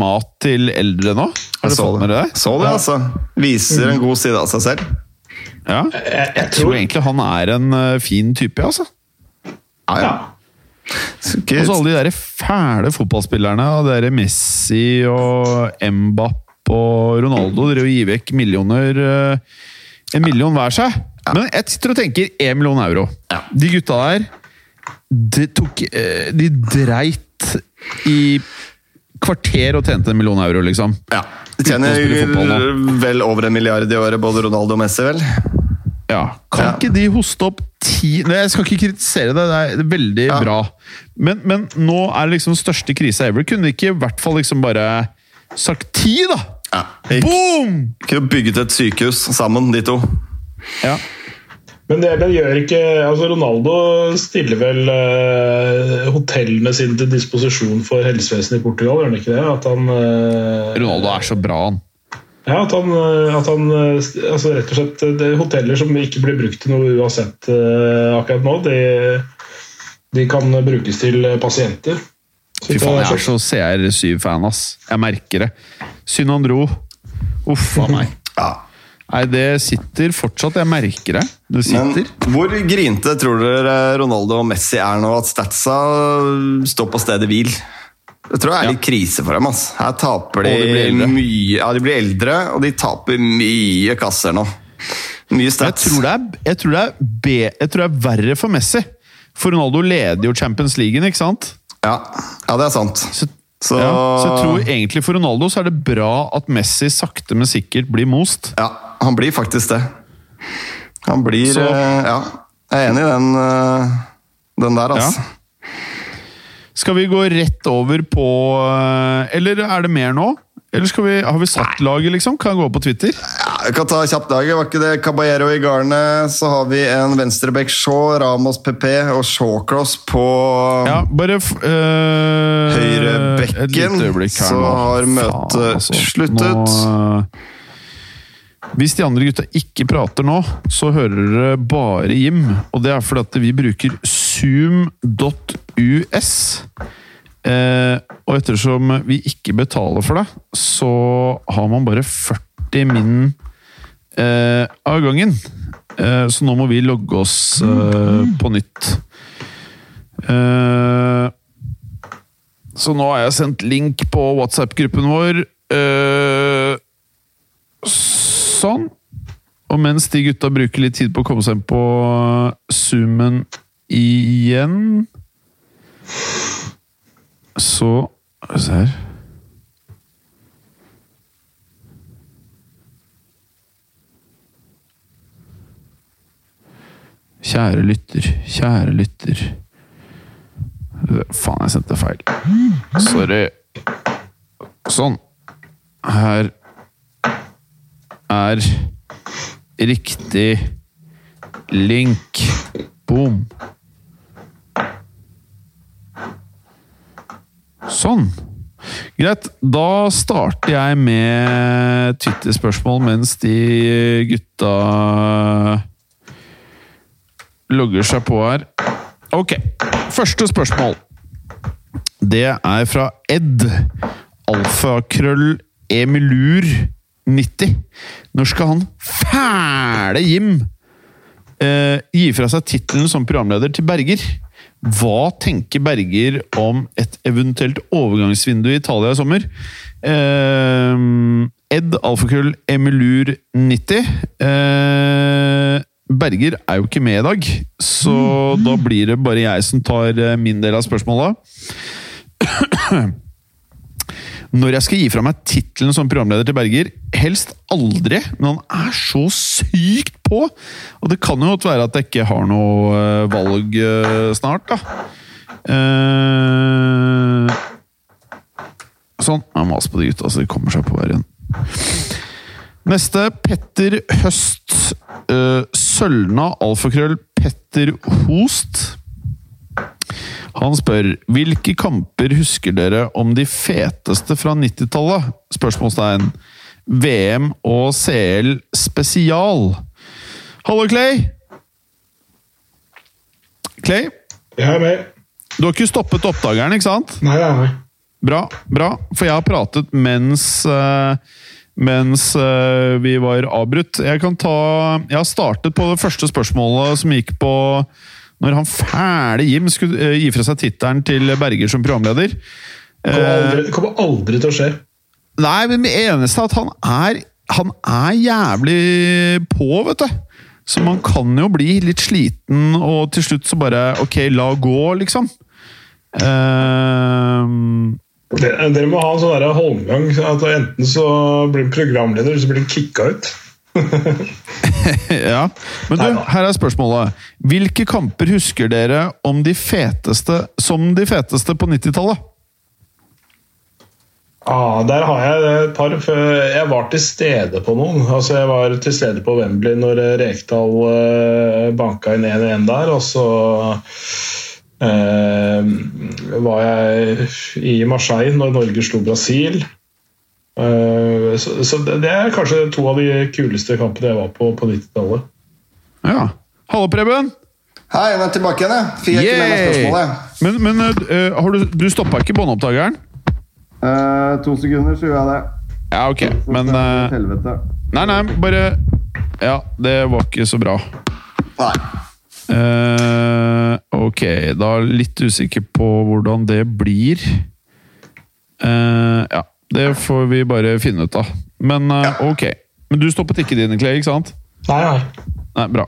mat til eldre nå. Har Jeg du så fått med det. det? Så det, altså. Viser en god side av seg selv. Ja. Jeg, jeg, Jeg tror egentlig han er en fin type, altså. Ja, ja. Og så alle de der fæle fotballspillerne, det der Messi og Mbapp og Ronaldo dere gir vekk millioner En million hver seg. Men jeg sitter og tenker én million euro. De gutta der de, tok, de dreit i kvarter og tjente en million euro, liksom. Ja. De tjener vel over en milliard i året, både Ronaldo og Messi, vel? Ja. Kan Ja. ikke de hoste opp ti Nei, Jeg skal ikke kritisere det, det er veldig Ja. bra. Men, men nå er det liksom største krisa ever. Kunne de ikke i hvert fall liksom bare sagt ti, da? Ja. Boom! kunne bygget et sykehus sammen, de to. Ja. Men det det gjør ikke altså Ronaldo stiller vel uh, hotellene sine til disposisjon for helsevesenet i Portugal, gjør han ikke det? At han, uh, Ronaldo er så bra, han. Ja, at han, eh, at han eh, altså Rett og slett det er Hoteller som ikke blir brukt til noe uansett eh, akkurat nå, de, de kan brukes til pasienter. Så Fy faen, jeg er så CR7-fan, ass. Jeg merker det. Synd han dro. Uff a meg. Ja. Nei, det sitter fortsatt. Jeg merker det. Det Men hvor grinte tror dere Ronaldo og Messi er nå at statsa står på stedet hvil? Det tror jeg er litt krise for dem. ass. Her taper de, de mye Ja, de blir eldre, og de taper mye kasser nå. Mye Jeg stats. tror, det er, jeg, tror det er be, jeg tror det er verre for Messi. For Ronaldo leder jo Champions League, ikke sant? Ja. ja, det er sant. Så, Så, ja, så jeg tror egentlig for Ronaldo så er det bra at Messi sakte, men sikkert blir most. Ja, han blir faktisk det. Han blir Så- eh, Ja, jeg er enig i den, eh, den der, altså. Ja. Skal vi gå rett over på eh, Eller er det mer nå? Eller vi, har vi satt laget, liksom? Kan gå på Twitter? Ja, vi kan ta kjapt laget. var ikke det? Caballero i garnet, så har vi en venstrebekk Shaw, Ramos PP og Shawcross på Ja, bare øh, Høyrebekken, lite øyeblikk her så har møtet sluttet. Nå, øh, hvis de andre gutta ikke prater nå, så hører dere bare Jim. Og det er fordi at vi bruker zoom.us. Eh, og ettersom vi ikke betaler for det, så har man bare 40 min eh, av gangen. Eh, så nå må vi logge oss eh, på nytt. Eh, så nå har jeg sendt link på WhatsApp-gruppen vår. Eh, sånn. Og mens de gutta bruker litt tid på å komme seg inn på Zoomen igjen Så se her Kjære lytter, kjære lytter. Faen, jeg sendte feil. Sorry. Sånn. Her er riktig link. Boom. Sånn. Greit. Da starter jeg med Twitter-spørsmål mens de gutta logger seg på her. Ok. Første spørsmål. Det er fra Ed. Alfakrøll Emilur 90. Når skal han fæle Jim eh, gi fra seg tittelen som programleder til Berger? Hva tenker Berger om et eventuelt overgangsvindu i Italia i sommer? Eh, Ed Alfakrøll Emilur 90. Eh, Berger er jo ikke med i dag, så da blir det bare jeg som tar eh, min del av spørsmålet. Når jeg skal gi fra meg tittelen som programleder til Berger, helst aldri, men han er så sykt på! Og det kan jo godt være at jeg ikke har noe eh, valg eh, snart, da. Eh, sånn. Jeg maser på de gutta så de kommer seg på her igjen. Neste Petter Høst. Sølna alfakrøll Petter Host. Han spør hvilke kamper husker dere om de feteste fra 90-tallet? Spørsmålstegn. VM og CL spesial. Hallo, Clay! Clay, Jeg er med. du har ikke stoppet oppdageren, ikke sant? Nei, jeg er med. Bra, bra. For jeg har pratet mens uh mens eh, vi var avbrutt. Jeg kan ta Jeg har startet på det første spørsmålet som gikk på når han fæle Jim skulle eh, gi fra seg tittelen til Berger som programleder. Det kommer aldri, kommer aldri til å skje. Nei, men det eneste er at han er Han er jævlig på, vet du. Så man kan jo bli litt sliten, og til slutt så bare Ok, la gå, liksom. Uh, Dere dere må ha en sånn holmgang. at Enten så blir du programleder, eller så blir du kicka ut. Ja, Men du, her er spørsmålet. Hvilke kamper husker dere om de feteste, som de feteste på 90-tallet? Ah, der har jeg et par. Jeg var til stede på noen. Altså Jeg var til stede på Wembley når eh, Rekdal eh, banka inn 1-1 der. Og så eh, var jeg i Marseille når Norge slo Brasil. Eh, så, så det er kanskje to av de kuleste kampene jeg var på på 90-tallet. Ja. Hallo, Preben! Hei, jeg er tilbake igjen, jeg. Fikk jeg ikke med meg spørsmålet. Men, men uh, har du, du stoppa ikke båndopptakeren? Uh, to sekunder, så gjør jeg det. Ja, ok. Så Men helvete. Nei, nei, bare Ja, det var ikke så bra. Nei. Eh, ok, da er jeg litt usikker på hvordan det blir. Eh, ja, det får vi bare finne ut av. Men eh, ok. Men du stoppet ikke dine, Clay, ikke sant? Nei, nei. Nei, bra.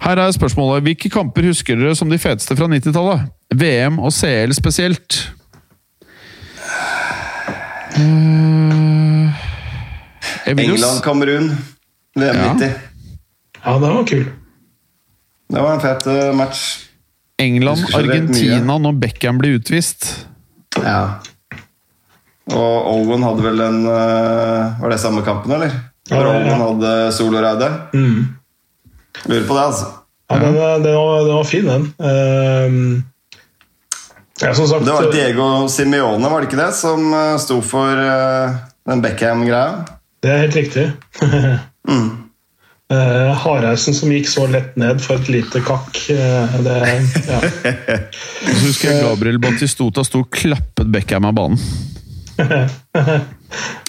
Her er spørsmålet. Hvilke kamper husker dere som de feteste fra 90-tallet? VM og CL spesielt. Eh, England-Kamerun. VM Ja. 90. Ja, den var kul. Det var en fet eh, match. England-Argentina når Beckham blir utvist. Ja. Og Owen hadde vel en eh, Var det samme kampen, eller? Ja, Hvor ja. Owen hadde soloreide? Mm. Lurer på det, altså. Ja, den, den, var, den var fin, den. Uh, ja, som sagt Det var Diego Simione, var det ikke det, som eh, sto for uh, den Beckham-greia? Det er helt riktig. Mm. uh, Hareisen som gikk så lett ned for et lite kakk. Uh, det, ja. jeg husker Gabriel Batistota sto og klappet Beckham av banen.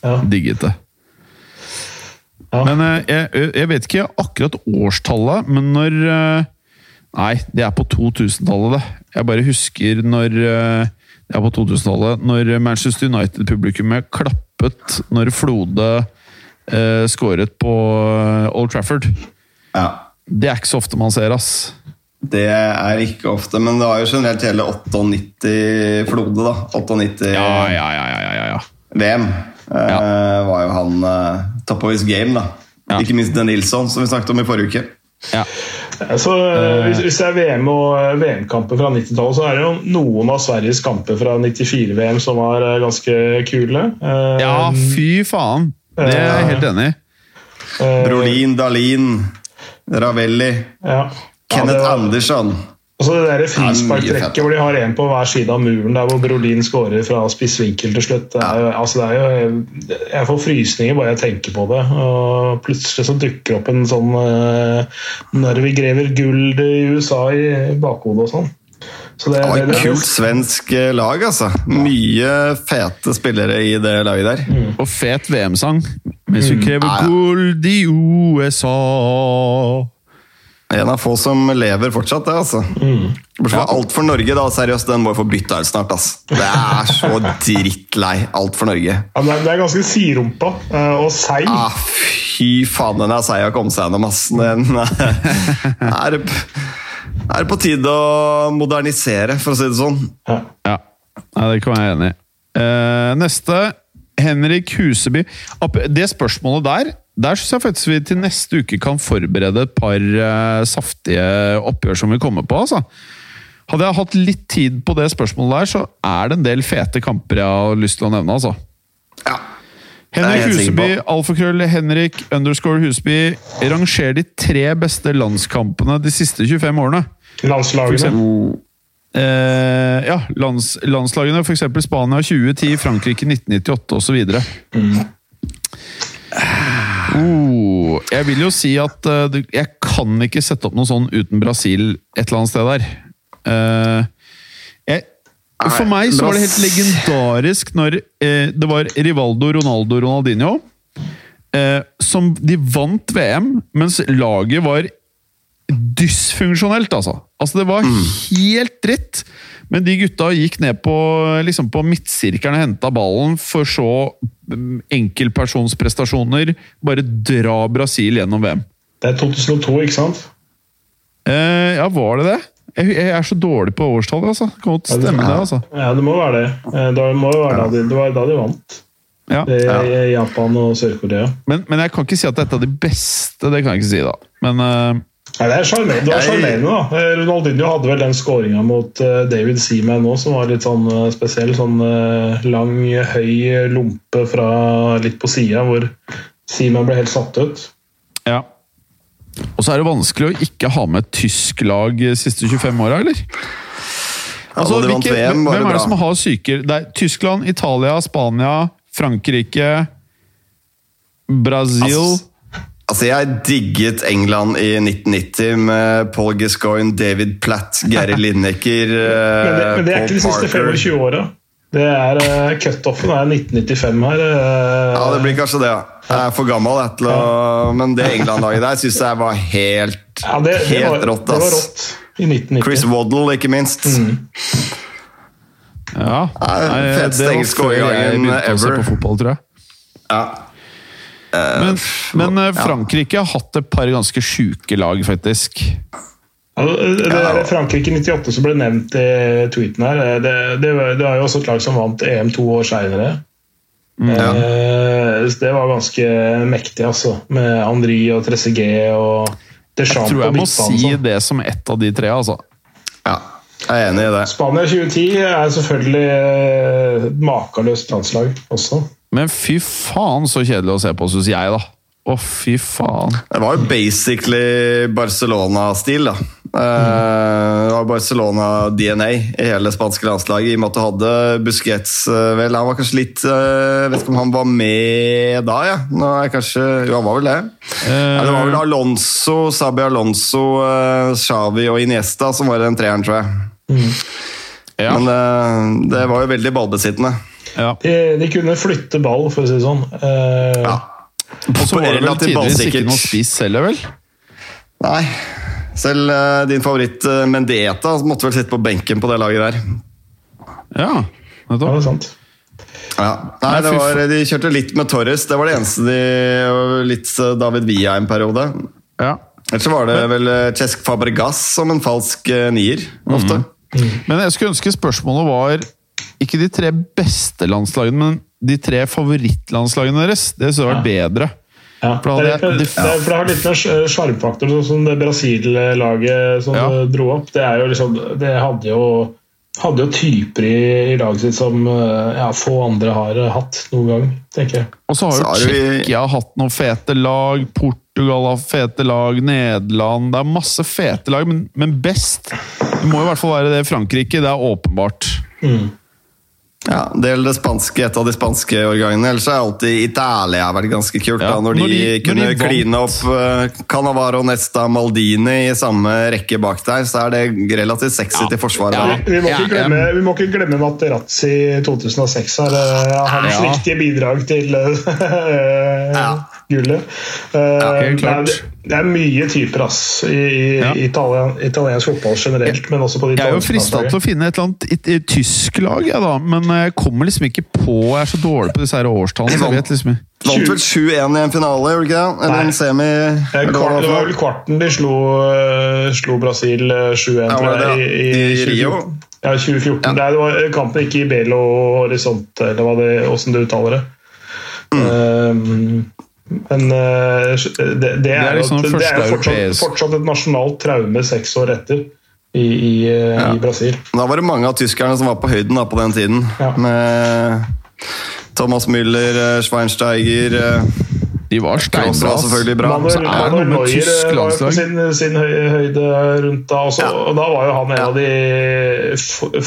Ja. Digget det. Ja. Men eh, jeg, jeg vet ikke akkurat årstallet, men når eh, Nei, det er på 2000-tallet, det. Jeg bare husker når eh, Det er på 2000-tallet. Når Manchester United-publikummet klappet når Flode eh, skåret på Old Trafford. Ja. Det er ikke så ofte man ser, ass. Det er ikke ofte, men det var jo generelt hele 98 Flode, da. 98 Ja, ja, ja, ja, ja, ja. VM. eh, var jo han eh, top of his game, da. Ja. Ikke minst Den Nilsson, som vi snakket om i forrige uke. ja. Så, eh, hvis, hvis det er VM og eh, VM-kamper fra 90-tallet, så er det jo noen av Sveriges kamper fra 94-VM som var eh, ganske kule. Eh, Ja, fy faen! Det er jeg helt enig i. eh, Brolin, Dalin, Ravelli, Ja. Kenneth ja, var- Andersson. Og så det der frisparktrekket hvor de har en på hver side av muren, der hvor Brolin skårer fra spiss vinkel til slutt. Det er, jo, altså det er jo, jeg får frysninger bare jeg tenker på det. Og plutselig så dukker opp en sånn uh, Når vi grever gull i USA i bakhodet og sånn. Så det, Det det, et kult svensk eh, lag, altså. Mye fete spillere i det laget der. Mm. Og fet VM-sang. Mens vi krever Ja, ja. gull i USA En av få som lever fortsatt, det, altså. Bortsett fra Alt for Norge, da. Seriøst, den må jo få bytta ut snart, ass. Det er så drittlei. Alt for Norge. ja, det er- det er ganske sidrumpa eh, og seig. Ah, fy faen, den er seig å komme seg gjennom, ass. Den eh, er, er på tide å modernisere, for å si det sånn. Ja. Ja, ja det kan jeg være enig i. Eh, neste. Henrik Huseby. Det spørsmålet der der syns jeg faktisk vi til neste uke kan forberede et par uh, saftige oppgjør som vi kommer på. altså. Hadde jeg hatt litt tid på det spørsmålet der, så er det en del fete kamper jeg har lyst til å nevne. altså. Ja. Henrik Huseby, alfakrøll Henrik underscore Huseby. Ranger de tre beste landskampene de siste 25 årene. Landslagene. Eh, ja, lands, landslagene, f.eks. Spania 2010, Frankrike 1998 osv. Oh, jeg vil jo si at uh, du- jeg kan ikke sette opp noe sånn uten Brasil et eller annet sted der. Uh, jeg, for meg så var det helt legendarisk når uh, det var Rivaldo, Ronaldo, Ronaldinho. Som de vant VM, mens laget var dysfunksjonelt, altså. Altså, det var helt dritt. Men de gutta gikk ned på, liksom på midtsirkelen og henta ballen, for så mm, enkeltpersonsprestasjoner bare dra Brasil gjennom VM. Det er 2002, ikke sant? Eh, ja, var det det? Jeg, jeg er så dårlig på årstallet, altså. Det kan godt stemme, det. altså. Ja, det må være det. Eh, Det må være ja. da de, det var da de vant. Ja. Er Japan og Sør-Korea. Men, men jeg kan ikke si at dette er de beste, det kan jeg ikke si, da. Men eh, Nei, det er sjarmerende, da. Eh, Ronaldinho hadde vel den skåringa mot eh, David Seaman nå, som var litt sånn eh, spesiell. Sånn lang, høy lompe fra litt på sida, hvor Seaman ble helt satt ut. ja. Og så er det vanskelig å ikke ha med et tysk lag de siste 25 åra, eller? Altså, altså hvilke- VM, var hvem det er det som har syker? Det er Tyskland, Italia, Spania, Frankrike Brasil Altså, Altså, Jeg digget England i 1990 med Paul Gascoigne, David Platt, Gary Lineker Men det, men det er ikke de siste 25 åra. Det er uh, Cutoffen er 1995 her. eh, Ja, det blir kanskje det. ja. Jeg er for gammel jeg, til å Men det England-laget der syns jeg var helt, ja, det, det, helt var, rått. det var rått i 1990. Chris Waddle, ikke minst. Ja. Nei, feteste det var engelske før jeg begynte å se på fotball, tror jeg. Ja. Men, men eh, Frankrike har hatt et par ganske sjuke lag, faktisk. Det er der Frankrike 98 som ble nevnt i tweeten her, eh, det, det, var- det var jo også et lag som vant EM to år seinere. Ja. Det var ganske mektig, altså. Med Henri og Trezeguet og Jeg tror jeg må si sånn. det som ett av de tre, altså. ja. Jeg er enig i det. Spania 2010 er selvfølgelig eh, makeløst landslag også. Men fy faen så kjedelig å se på, syns jeg, da. Å, fy faen. Det var jo basically Barcelona-stil, da. Mm. Det var Barcelona-DNA i hele spanske landslaget, i og med at du hadde Busquets eh, Vel, han var kanskje litt eh, Jeg vet ikke om han var med da, ja. Nå er jeg kanskje, jo, han var vel det. Ja, det var vel Alonso, Sabi Alonso, eh, Xavi og Iniesta som var den treeren, tror jeg. Ja. Men eh, det var jo veldig ballbesittende. Ja. De, de kunne flytte ball, for å si det sånn. Eh, Ja. Og så var det vel tidligere ikke noe spiss heller, vel? Nei. Selv uh, din favoritt uh, Mendieta måtte vel sitte på benken på det laget der. Ja, Ja, nettopp. det er sant. Ja. Nei, det var, De kjørte litt med Torres. Det var det eneste de Litt David Villa en periode. Ja. Ellers var det vel Cesc Fabregas som en falsk nier, ofte. Men jeg skulle ønske spørsmålet var ikke de tre beste landslagene, men de tre favorittlandslagene deres. Det skulle vært bedre. Ja. For det, det, er, for det har litt mer sjarmfaktor, sånn som det Brasil-laget som Ja. dro opp. Det, er jo liksom, det hadde jo hadde jo typer i, i laget sitt som eh, ja, få andre har eh, hatt noen gang, tenker jeg. Og så har jo Tsjekkia vi- hatt noen fete lag, Portugal har fete lag, Nederland Det er masse fete lag, men, men best Det må i hvert fall være det Frankrike. Det er åpenbart. Ja, Det gjelder det spanske, et av de spanske årgangene. Ellers har alltid Italia vært ganske kult. Ja, da, når, når de, de- når kunne de kline opp uh, Canavaro, Nesta, Maldini i samme rekke bak der, så er det relativt sexy til forsvaret. Ja. Vi må, ikke glemme, vi må ikke glemme Materazzi 2006 her. Uh, Hans Ja. viktige bidrag til uh, Ja. gullet. ja, helt klart. Det, er, mye typer ass, i, i Ja. Italien, italiensk fotball generelt, men også på det Jeg er jo frista til å finne et eller annet i, i tysk lag, ja, da, men jeg kommer liksom ikke på Jeg er så dårlig på disse her årstallene. så jeg vet liksom. Vant vel 7-1 i en finale, gjorde ikke det? Eller Nei. en semi? Eh, Kvart, det var vel kvarten de slo, eh, slo Brasil eh, 7-1, Ja, i. I 2014. Rio? Ja, 2014. Ja. Det, det var kampen ikke i Belo Horizonte, eller hva det, hvordan du uttaler det. Mm. Um, men uh, det, det, er, er liksom jo- det er fortsatt, fortsatt et nasjonalt traume seks år etter i, i, eh, Ja. i Brasil. Da var det mange av tyskerne som var på høyden da, på den tiden. Ja. Med Thomas Müller, Schweinsteiger De var steinbra. selvfølgelig bra. Manuel, så er det noe tysk var på landslag. sin, sin høyde rundt da også, Ja. og da var jo han en av de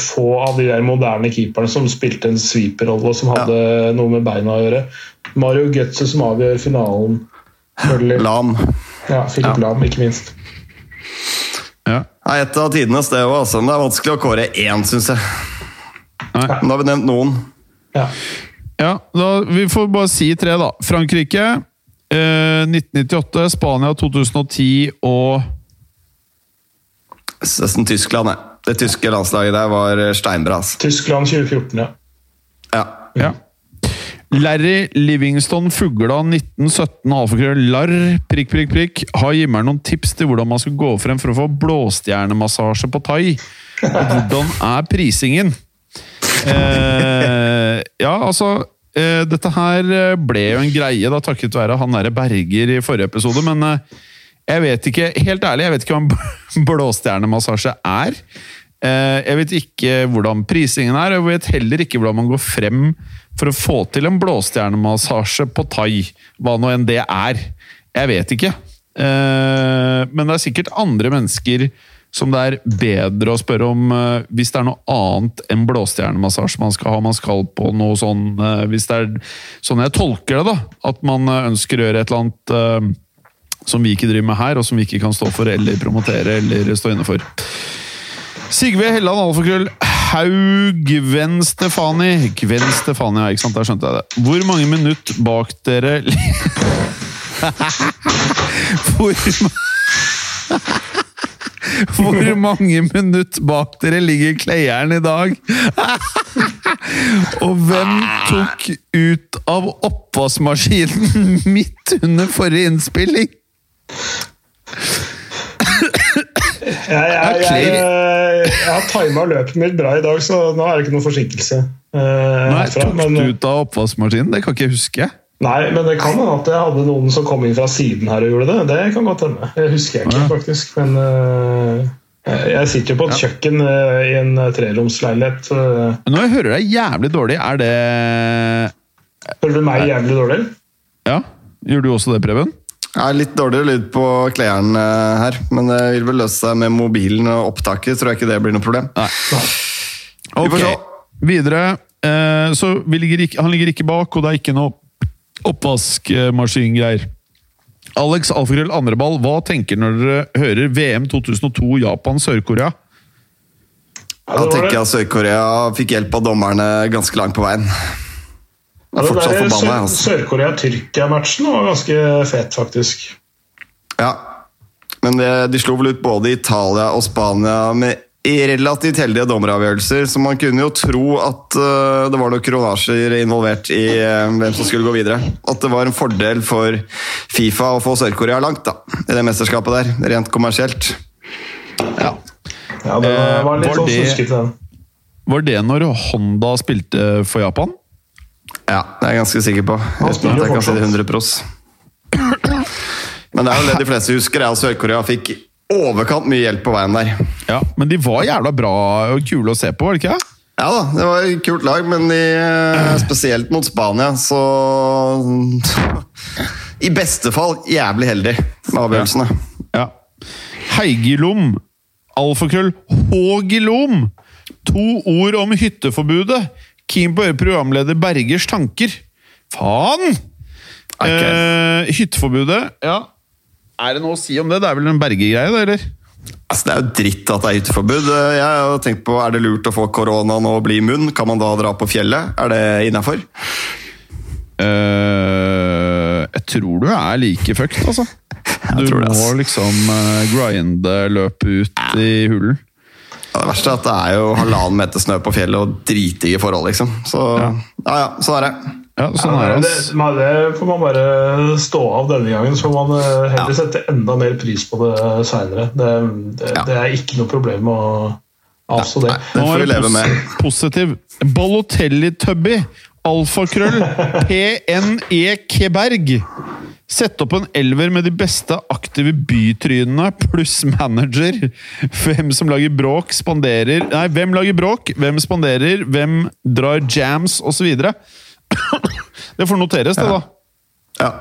få, av de der moderne keeperne som spilte en sweeperrolle og som hadde noe med beina å gjøre. Mario Götze som avgjør finalen. selvfølgelig. Lam. Ja, Philip Lam, ikke minst. Ja. Nei, et av tidenes det òg, altså. Men det er vanskelig å kåre én, syns jeg. Nei. Men har vi nevnt noen. Ja. Ja, da, Vi får bare si tre, da. Frankrike eh, 1998, Spania 2010 og Nesten Tyskland, jeg. Det tyske landslaget der var eh, steinbra. Altså. Tyskland 2014, ja. Ja. Ja. Larry Livingston Fugla 1917 alfakrøll larr prikk, prikk, prikk har Jimmer noen tips til hvordan man skal gå frem for å få blåstjernemassasje på thai? Og hvordan er prisingen? Eh, ja, altså eh, Dette her ble jo en greie da takket være han derre Berger i forrige episode, men eh, jeg vet ikke, helt ærlig, jeg vet ikke hva en blåstjernemassasje er. Eh, jeg vet ikke hvordan prisingen er, og jeg vet heller ikke hvordan man går frem for å få til en blåstjernemassasje på thai. Hva nå enn det er. Jeg vet ikke. Eh, men det er sikkert andre mennesker som det er bedre å spørre om uh, hvis det er noe annet enn blåstjernemassasje man skal ha. Man skal på noe sånn uh, Hvis det er sånn jeg tolker det, da. At man uh, ønsker å gjøre et eller annet som vi ikke driver med her, og som vi ikke kan stå for eller promotere eller stå inne for. Sigve Helland Alfakrøll Haug Gven Stefani. Gven Stefani, ja, ikke sant? Der skjønte jeg det. Hvor mange minutter bak dere Hvor Hvor mange minutter bak dere ligger Kleieren i dag? Og hvem tok ut av oppvaskmaskinen midt under forrige innspilling? Jeg, jeg, jeg, jeg har tima løpet mitt bra i dag, så nå er det ikke noen forsinkelse. Uh, Nei, Tok du ut av oppvaskmaskinen? Det kan ikke jeg huske. Nei, men det kan hende at jeg hadde noen som kom inn fra siden her og gjorde det. Det kan godt hende. Det husker jeg ikke, ja. faktisk. Men uh, jeg sitter jo på et ja. kjøkken uh, i en treromsleilighet. Når jeg hører deg jævlig dårlig, er det Hører du meg jævlig dårlig? Ja. Gjør du også det, Preben? Ja, litt dårligere lyd på klærne her, men det vil vel løse seg med mobilen og opptaket. Tror jeg ikke det blir noe problem. Nei. Ok, videre. Eh, så ligger ikke, han ligger ikke bak, og det er ikke noe oppvaskmaskingreier. Alex Alfakrøll Andreball, hva tenker når dere hører VM 2002 Japan-Sør-Korea? Da tenker jeg at Sør-Korea fikk hjelp av dommerne ganske langt på veien. Jeg er fortsatt forbanna. Altså. Sør-Korea-Tyrkia-matchen var ganske fet, faktisk. Ja, men det, de slo vel ut både Italia og Spania med relativt heldige dommeravgjørelser, så man kunne jo tro at uh, det var noen kronasjer involvert i uh, hvem som skulle gå videre. At det var en fordel for Fifa å få Sør-Korea langt da, i det mesterskapet der, rent kommersielt. Ja, ja det var litt sånn det, Var det når Honda spilte for Japan? Ja, det er jeg ganske sikker på. Uten at jeg kan si det 100 pros. Men det er jo det de fleste husker, er at Sør-Korea fikk overkant mye hjelp på veien der. Ja, Men de var jævla bra og kule å se på, var det ikke? Ja da, det var et kult lag, men de, eh, spesielt mot Spania, så I beste fall jævlig heldig med avgjørelsene. Ja. ja. Heigilom, alfakrøll Hågilom! To ord om hytteforbudet. Keen på å høre programleder Bergers tanker. Faen! Okay. Eh, hytteforbudet, ja. Er det noe å si om det? Det er vel en Berge-greie, det, eller? Altså, det er jo dritt at det er hytteforbud. Jeg har tenkt på, Er det lurt å få koronaen og bli munn? Kan man da dra på fjellet? Er det innafor? Uh, jeg tror du er like fucked, altså. Du må altså. liksom uh, grinde løpet ut ja. i hulen. Det verste er at det er jo halvannen meter snø på fjellet og dritdigge forhold, liksom. Så ja, ja, ja sånn er det. Ja, sånn er det, det, det, får man bare stå av denne gangen. Så får man eh, heller ja. sette enda mer pris på det seinere. Det, det, ja. det, er ikke noe problem å avstå det. Nå får vi leve med. Positiv. Balotelli-tubby. Alfakrøll. PNE Keberg. Sett opp en elver med de beste aktive bytrynene pluss manager. Hvem som lager bråk, spanderer Nei, hvem lager bråk, hvem spanderer, hvem drar jams, osv. Det får noteres, det, da. Ja.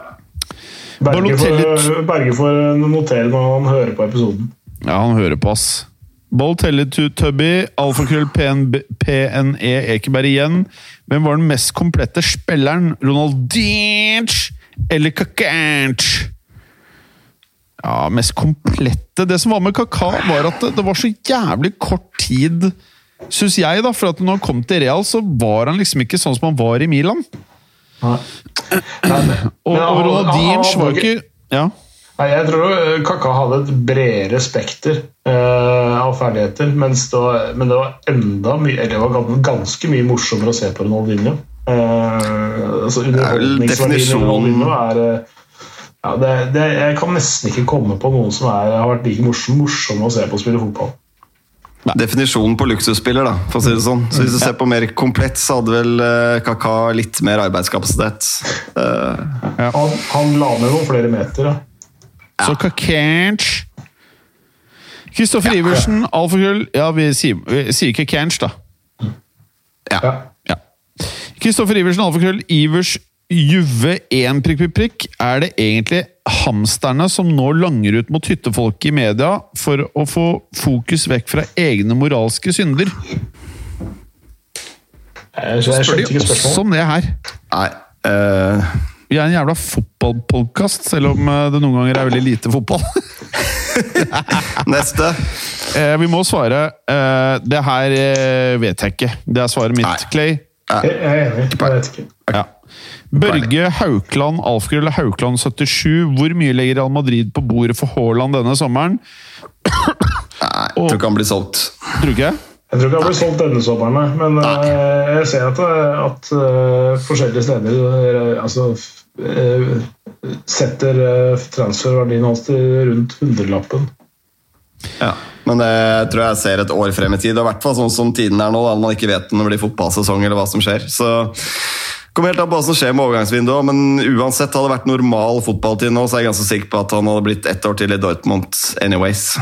Berge får, Berge får notere når han hører på episoden. Ja, han hører på, ass. Balotelli-tubby, alfakrøll PNE Ekeberg igjen. Hvem var den mest komplette spilleren? Ronaldinch eller Kakanch? Ja, mest komplette Det som var med Kaka, var at det, det var så jævlig kort tid, syns jeg, da. For at når han kom til Real, så var han liksom ikke sånn som han var i Milan. Ja. og, og Ronaldinch var ikke Ja. Nei, Jeg tror Kaka hadde et bredere spekter uh, av ferdigheter, mens det var, men det var enda mye Eller det var ganske mye morsommere å se på Ronaldinho. Uh, altså Underholdningsverdien er er eh, ja, det, det, Jeg kan nesten ikke komme på noen som er, har vært like morsom, morsom å se på å spille fotball. Definisjonen på luksusspiller, da, for å si det sånn. Så hvis du ser på mer komplett, så hadde vel eh, Kaka litt mer arbeidskapasitet. Ja. Han, han la ned noen flere meter. Ja. Så Kakanch Kristoffer Iversen, alfakrøll Ja, vi sier, vi sier ikke Kanch, da. Ja. Ja. Kristoffer Iversen, alfakrøll, Ivers Juve 1 prikk, prikk, prikk. Er det egentlig hamsterne som nå langer ut mot hyttefolket i media for å få fokus vekk fra egne moralske synder? Jeg, jeg Spør de også om det her? nei uh... Vi er en jævla fotballpodkast, selv om eh, det noen ganger er veldig lite fotball. Neste. Uh, vi må svare. Uh, Det her eh, vet jeg ikke. Det er svaret mitt, Nei. Clay. Jeg, jeg er enig. Jeg vet ikke. Ja. Børge Haukland, Alfgrølle Haukland 77. Hvor mye legger Real Madrid på bordet for Haaland denne sommeren? Nei, jeg tror ikke han blir solgt. Tror du ikke? Jeg tror ikke han blir solgt denne sommeren, men eh, jeg ser at, at eh, forskjellige steder eh, altså, eh, setter uh, transferverdien hans til rundt hundrelappen. Ja. Men det tror jeg ser et år frem i tid, og i hvert fall sånn som tiden er nå, da man ikke vet om det blir fotballsesong eller hva som skjer. Så kommer helt an på hva som skjer med overgangsvinduet, men uansett hadde det vært normal fotballtid nå, så er jeg ganske sikker på at han hadde blitt ett år til i Dortmund anyways.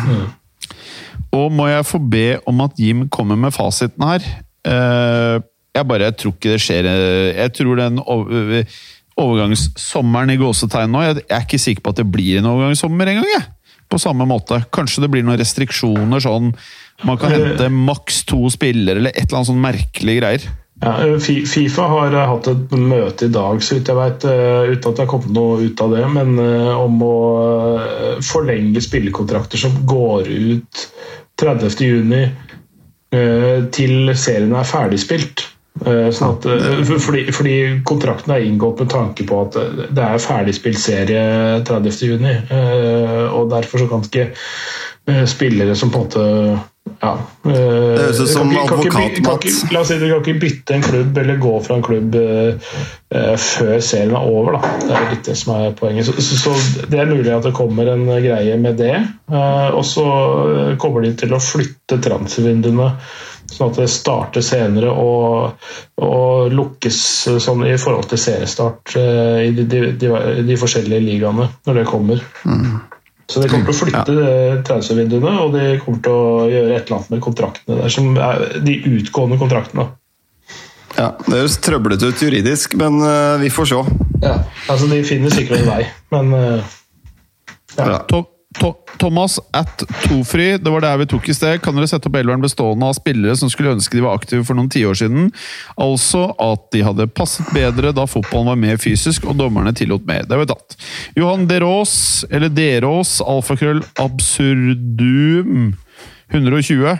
Og må jeg få be om at Jim kommer med fasiten her? Eh, jeg bare jeg tror ikke det skjer eh, Jeg tror den overgangssommeren i gåsetegn nå Jeg er ikke sikker på at det blir en overgangssommer engang, jeg. På samme måte. Kanskje det blir noen restriksjoner sånn Man kan hente maks to spillere, eller et eller annet sånn merkelig greier. Ja, Fifa har eh, hatt et møte i dag, så vidt jeg vet, eh, uten at det har kommet noe ut av det, men eh, om å forlenge spillekontrakter som går ut 30.6 til serien er ferdigspilt. Sånn at, fordi, fordi kontrakten er inngått med tanke på at det er ferdigspilt serie 30.6, eh, og derfor så kan ikke spillere som på en måte ja, det høres ut som advokatmat. La oss si du kan ikke bytte en klubb eller gå fra en klubb uh, eh, før serien er over. Da. Det er litt det som er poenget. Så, så, så Det er mulig at det kommer en greie med det. Uh, og så eh, kommer de til å flytte transfervinduene sånn at det starter senere og, og lukkes eh, sånn i forhold til seriestart uh, i de, de, de, de forskjellige ligaene når det kommer. Så de kommer til å flytte ja. transfervinduene, og de kommer til å gjøre et eller annet med kontraktene der, som er de utgående kontraktene. Ja, Det høres trøblete ut juridisk, men uh, vi får se. Ja, altså De finner sikkert en vei, men uh, ja. Ja. Thomas at Tofri, det var der vi tok i sted. Kan dere sette opp elveren bestående av spillere som skulle ønske de var aktive for noen tiår siden? Altså at de hadde passet bedre da fotballen var mer fysisk og dommerne tillot mer. Det har vi tatt. Johan Derås, eller Derås, alfakrøll absurdum 120.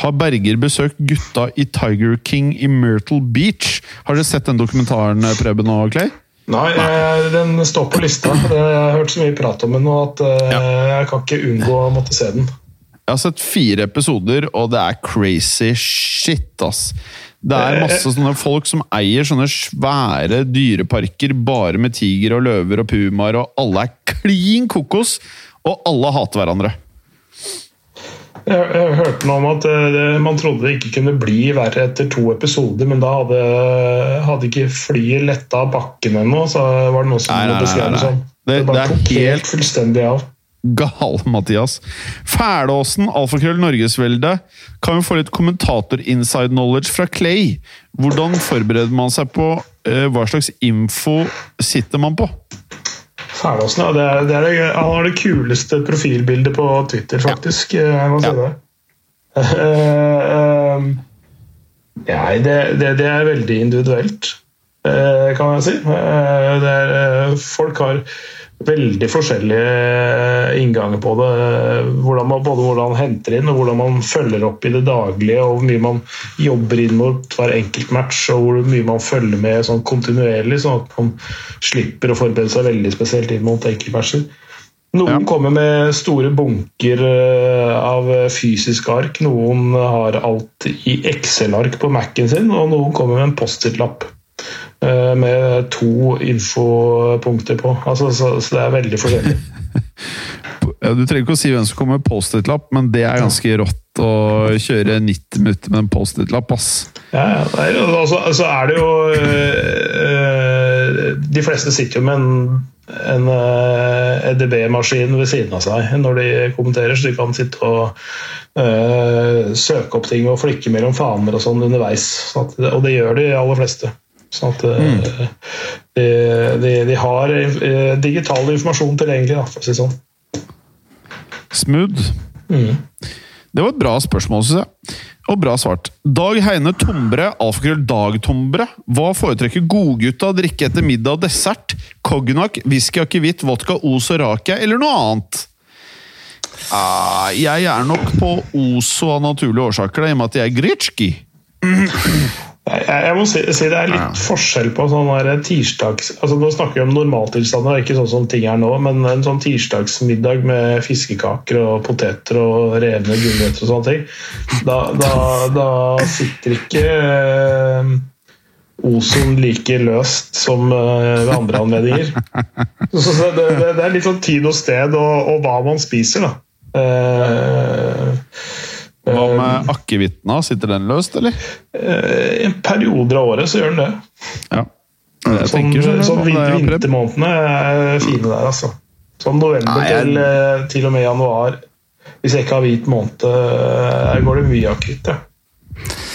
Har Berger besøkt gutta i Tiger King i Myrtle Beach? Har dere sett den dokumentaren, Preben og Clay? Nei, eh, den står på lista. Jeg har hørt så mye prat om den og at ja. jeg kan ikke unngå å måtte se den. Jeg har sett fire episoder, og det er crazy shit, ass. Det er masse sånne folk som eier sånne svære dyreparker bare med tiger og løver og pumaer, og alle er klin kokos, og alle hater hverandre. Jeg, jeg hørte noe om at uh, man trodde det ikke kunne bli verre etter to episoder, men da hadde, hadde ikke flyet letta av bakken ennå, så var det noe som Nei, nei, nei, beskrev det sånn. Det- Det, bare det er tok helt- helt fullstendig av. Gal, Mathias. Fælåsen, alfakrøll, norgesvelde. Kan vi få litt kommentator-inside knowledge fra Clay? Hvordan forbereder man seg på uh, hva slags info sitter man på? Fælåsen, ja. Det er, det er, han har det kuleste profilbildet på Twitter, faktisk. Ja. Jeg må si det. Eh, eh, Nei, det, det, det er veldig individuelt, eh, kan jeg si. Eh, Det er, eh, folk har veldig forskjellige innganger på det. Hvordan man, både hvordan man henter inn, og hvordan man følger opp i det daglige. og Hvor mye man jobber inn mot hver enkelt match, og hvor mye man følger med sånn kontinuerlig, sånn at man slipper å forberede seg veldig spesielt inn mot enkeltmatcher. Noen kommer med store bunker eh, av fysiske ark. Noen har alt i Excel-ark på Mac-en sin, og noen kommer med en Post-It-lapp eh, med to infopunkter på. Altså, så, så det er veldig forskjellig. Du trenger ikke å si hvem som kommer med Post-It-lapp, men det er ganske rått å kjøre 90 minutter med en Post-It-lapp, ass. Ja, ja. Nei, altså, altså er det jo øh, De fleste sitter jo med en, en øh, EDB-maskin ved siden av seg når de kommenterer, så de kan sitte og øh, søke opp ting og flikke mellom faner og sånn underveis. Sånn at, og det gjør de aller fleste. Sånn at mm. de, de, de har øh, digital informasjon tilgjengelig, da, for å si det sånn. Smooth. Det var et bra spørsmål, syns jeg. Og bra svart. Dag Heine Tombre, alfakrøll Dag Tombre. Hva foretrekker godgutta å drikke etter middag og dessert? Cognac, whisky, akevitt, vodka, Os og rake, eller noe annet? Ah, jeg er nok på Ozo av naturlige årsaker, da, i og med at jeg er gritsjki. Jeg, jeg må si, si det er litt forskjell på sånn tirsdags... Altså Nå snakker vi om normaltilstander, ikke sånn som ting er nå, men en sånn tirsdagsmiddag med fiskekaker og poteter og revne gulrøtter og sånne ting. Da, da, da sitter ikke eh, Ozoen like løst som eh, ved andre anledninger. Så, så det, det, det er litt sånn tid og sted og, og hva man spiser, da. Eh, Hva med akevitten? Sitter den løst, eller? eh, I en perioder av året så gjør den det. Ja. Jeg Sånn, sånn vin- prøvd. vintermånedene er fine der, altså. Sånn november Nei, jeg- til, eh, til og med januar. Hvis jeg ikke har hvit måned, eh, går det mye akevitt. Ja.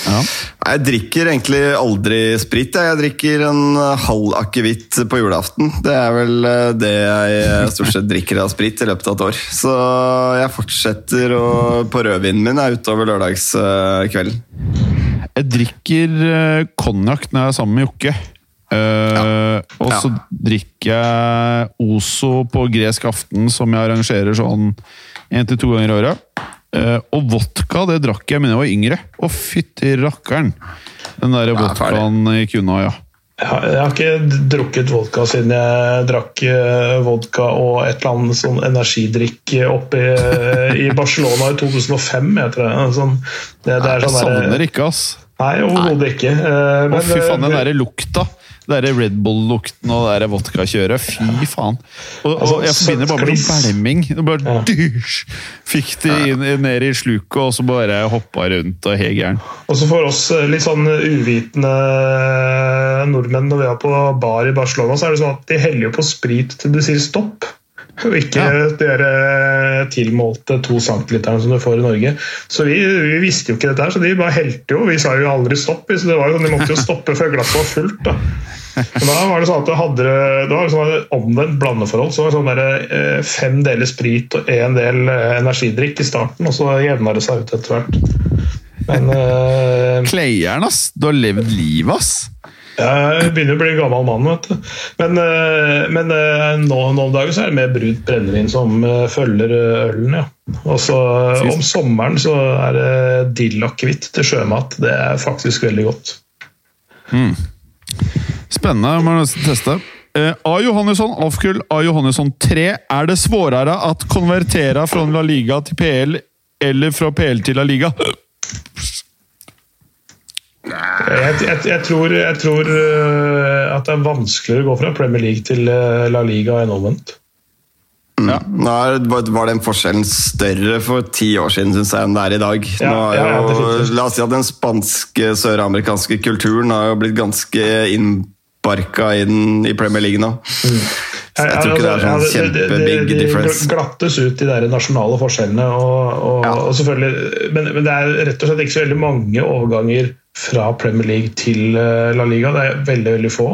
Ja. Jeg drikker egentlig aldri sprit. jeg. Jeg drikker en eh, halv akevitt på julaften. Det er vel eh, det jeg eh, stort sett drikker av sprit i løpet av et år. Så jeg fortsetter å, på rødvinen min er utover lørdagskvelden. Jeg drikker uh, konjakk når jeg er sammen med Jokke. Eh, Og så drikker jeg Ozo på gresk aften, som jeg arrangerer sånn én til to ganger i året. Eh, og vodka det drakk jeg men jeg var yngre. Å, fytti rakkeren! Den der Ja, vodkaen gikk unna, ja. Jeg har, ikke drukket vodka siden jeg drakk eh, vodka og et eller annet sånn energidrikk oppe i, i Barcelona i 2005. Jeg tror jeg. Sånn, det, det er Jeg sånn der- savner ikke, ass. Nei, overhodet ikke. Eh, Å, men, fy faen, den eh, derre lukta. Det derre Red Bull-lukten og det vodkakjøret. Fy faen. Og, og Altså, jeg forbinder bare med noe bælming. Bare dusj! Fikk de inn, ned i sluket, og så bare hoppa rundt og helt gæren. Også for oss eh, litt sånn uvitende nordmenn når vi er på bar i Barcelona, så er det sånn at de heller jo på sprit til du sier stopp. Og ikke Ja. de eh, tilmålte to centiliterne som du får i Norge. Så vi, vi visste jo ikke dette her, så de bare helte jo. Vi sa jo aldri stopp, så det var jo, sånn, de måtte jo stoppe før glasset var fullt. da. Men da var det sånn at det hadde det var sånn omvendt blandeforhold. så var det sånn der, eh, Fem deler sprit og én del eh, energidrikk i starten, og så jevna det seg ut etter hvert. Men uh, Kleieren, ass! Du har levd livet, ass! Jeg begynner å bli en gammel mann, vet du. Men, eh, men eh, nå, nå om dagen så er det mer brunt brennevin som eh, følger ølen, ja. Og så om sommeren så er det dill-akevitt til sjømat. Det er faktisk veldig godt. Spennende. jeg Må nesten teste. A. Johannesson, avkull A. Johannesson 3. Er det svårere at konvertere fra La Liga til PL eller fra PL til La Liga? Jeg, jeg, jeg tror, jeg tror eh, at det er vanskeligere å gå fra Premier League til eh, La Liga enn omvendt. Ja. Nå er- var den forskjellen større for ti år siden synes jeg, enn det er i dag. Ja, er ja, ja, la oss si at Den spanske, søramerikanske kulturen har jo blitt ganske innbarka i, inn i Premier League nå. Så jeg tror ikke det er sånn Ja, det- det- kjempebig difference. De glattes ut, de der nasjonale forskjellene. Og, og, Ja. og selvfølgelig, men, men det er rett og slett ikke så veldig mange overganger fra Premier League til eh, La Liga. Det er veldig, veldig få,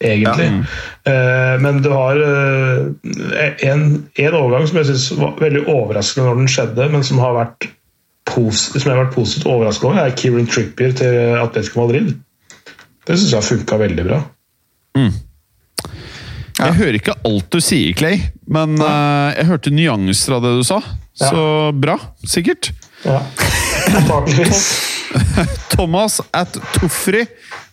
egentlig. Eh, Men du har eh, en, en overgang som jeg syns var veldig overraskende når den skjedde, men som har vært som jeg har vært positivt overrasket over, er Kieran Trippier til Atletico Madrid. Det syns jeg har funka veldig bra. Jeg hører ikke alt du sier, Clay, men eh, jeg hørte nyanser av det du sa. Ja. Så bra, sikkert. Ja. Thomas at Tuffri.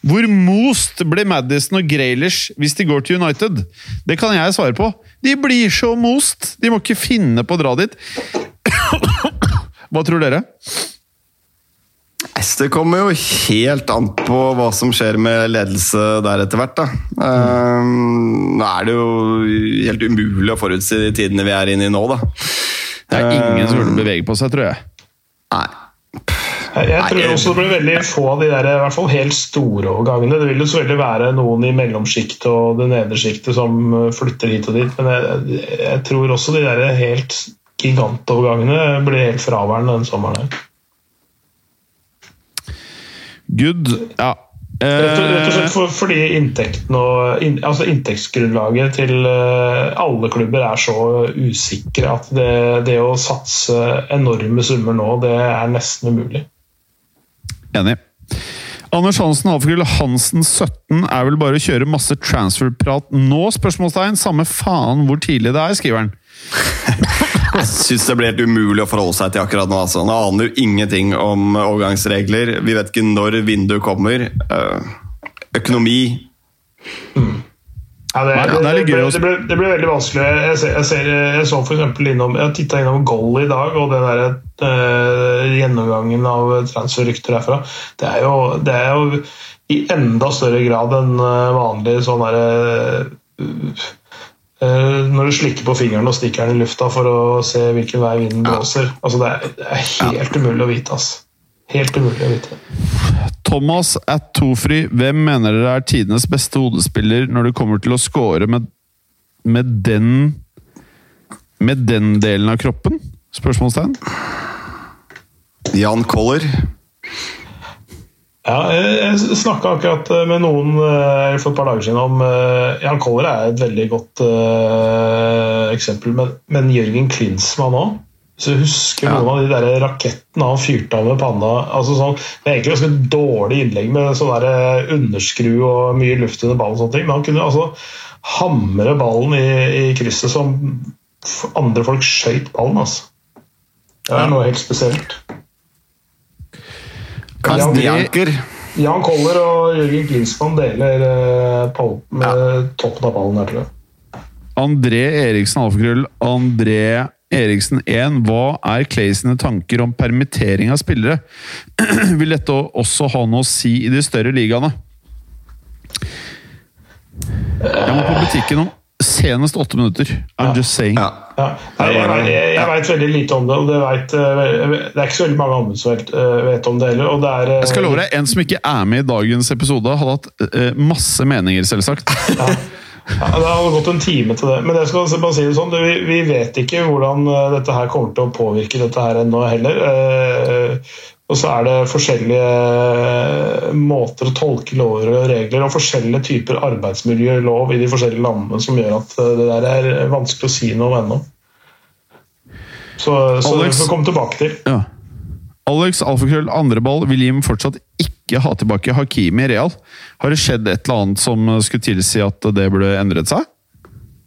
Hvor most blir Madison og Graylish hvis de går til United? Det kan jeg svare på. De blir så most! De må ikke finne på å dra dit. Hva tror dere? Det kommer jo helt an på hva som skjer med ledelse der etter hvert. da. Um, nå er det jo helt umulig å forutsi de tidene vi er inne i nå, da. Det er ingen som burde bevege på seg, tror jeg. Nei. Jeg tror også det blir veldig få av de der, i hvert fall helt store overgangene. Det vil jo selvfølgelig være noen i mellomsjiktet og det nedre sjiktet som flytter hit og dit, men jeg, jeg tror også de der helt gigantovergangene blir helt fraværende den sommeren. Good. Ja. Rett og, rett og slett for, fordi inntekten og, in, altså inntektsgrunnlaget til uh, alle klubber er så usikre at det, det, å satse enorme summer nå, det er nesten umulig. Enig. Anders Hansen Alfgrill Hansen 17 er vel bare å kjøre masse transferprat nå? spørsmålstegn. Samme faen hvor tidlig det er, skriver han. Jeg syns det blir helt umulig å forholde seg til akkurat nå. Altså. Han aner jo ingenting om overgangsregler. Vi vet ikke når vinduet kommer. Eh, økonomi. Mm. Ja, det, det, det, det, ble, det, ble, veldig vanskelig. Jeg, ser, jeg, ser, jeg så for innom Jeg titta innom Goal i dag, og den der, uh, gjennomgangen av transferrykter derfra. Det er, jo, det er jo i enda større grad enn eh, vanlig sånn derre uh, Eh, når du slikker på fingeren og stikker den i lufta for å se hvilken vei vinden blåser. Altså, det, er, det er helt umulig å vite. ass. Helt umulig å vite. Thomas at Tofri, hvem mener dere er tidenes beste hodespiller når det kommer til å score med, med den Med den delen av kroppen? Spørsmålstegn. Jan Koller. Ja, jeg snakka akkurat eh, med noen eh, for et par dager siden om uh, Jan Koller er et veldig godt uh, eksempel, men, men Jørgen Klinsmann òg. Så jeg husker ja. noen av de der rakettene han fyrte av med panna. Altså sånn, det er egentlig ganske dårlig innlegg med sånn der underskru og mye luft under ballen. og sånne ting, Men han kunne altså hamre ballen i, i krysset som andre folk skøyt ballen. altså. Det er noe helt spesielt. Jan, Janker. Jan Koller og Jørgen Klinsmann deler uh, med ja. toppen av ballen der, tror jeg. André Eriksen Alfakrøll. André Eriksen 1. Hva er Clay sine tanker om permittering av spillere? Vil dette også ha noe å si i de større ligaene? Jeg må på butikken om senest åtte minutter. I'm ja. just saying. Ja. Ja. Jeg, jeg, jeg, jeg veit veldig lite om det, og det, vet, eh, det, er ikke så veldig mange andre som vet, eh, vet om det heller. Det er, jeg skal love deg, En som ikke er med i dagens episode, hadde hatt masse meninger, selvsagt. Ja. Ja, det har gått en time til det. Men jeg skal bare si det sånn, vi, vi vet ikke hvordan dette her kommer til å påvirke dette her ennå heller. Og så er det forskjellige eh, måter å tolke lover og regler og forskjellige typer arbeidsmiljølov i de forskjellige landene som gjør at eh, det der er vanskelig å si noe om ennå. Så, så Alex, det får komme tilbake til. Ja. Alex Alfakrøll andreball vil Jim fortsatt ikke ha tilbake Hakimi i Real. Har det skjedd et eller annet som skulle tilsi at det burde endret seg?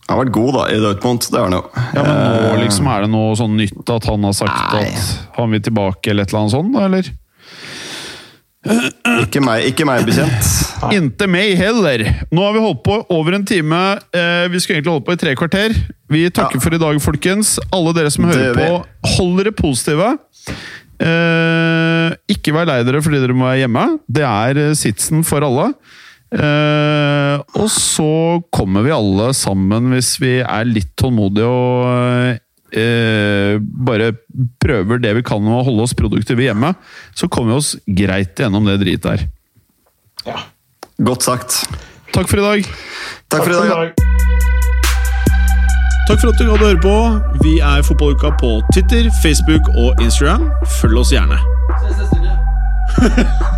Han har vært god da, i Dortmund, det har han jo. Ja, men nå eh, liksom er det noe sånn nytt at han har sagt Nei. at han vil tilbake, eller et eller annet sånt, eller? Ikke meg, ikke meg bekjent. Inte meg heller. Nå har vi holdt på over en time. Eh, vi skulle egentlig holdt på i tre kvarter. Vi takker ja. for i dag, folkens. Alle dere som hører på, hold dere positive. Eh, ikke vær lei dere fordi dere må være hjemme. Det er sitsen for alle. Uh, og så kommer vi alle sammen, hvis vi er litt tålmodige og uh, bare prøver det vi kan å holde oss produktive hjemme, så kommer vi oss greit gjennom det dritet her. Ja. Godt sagt. Takk for i dag. Takk for i dag. Takk for at du hadde høre på. Vi er Fotballuka på Twitter, Facebook og Instagram. Følg oss gjerne. Ses neste uke.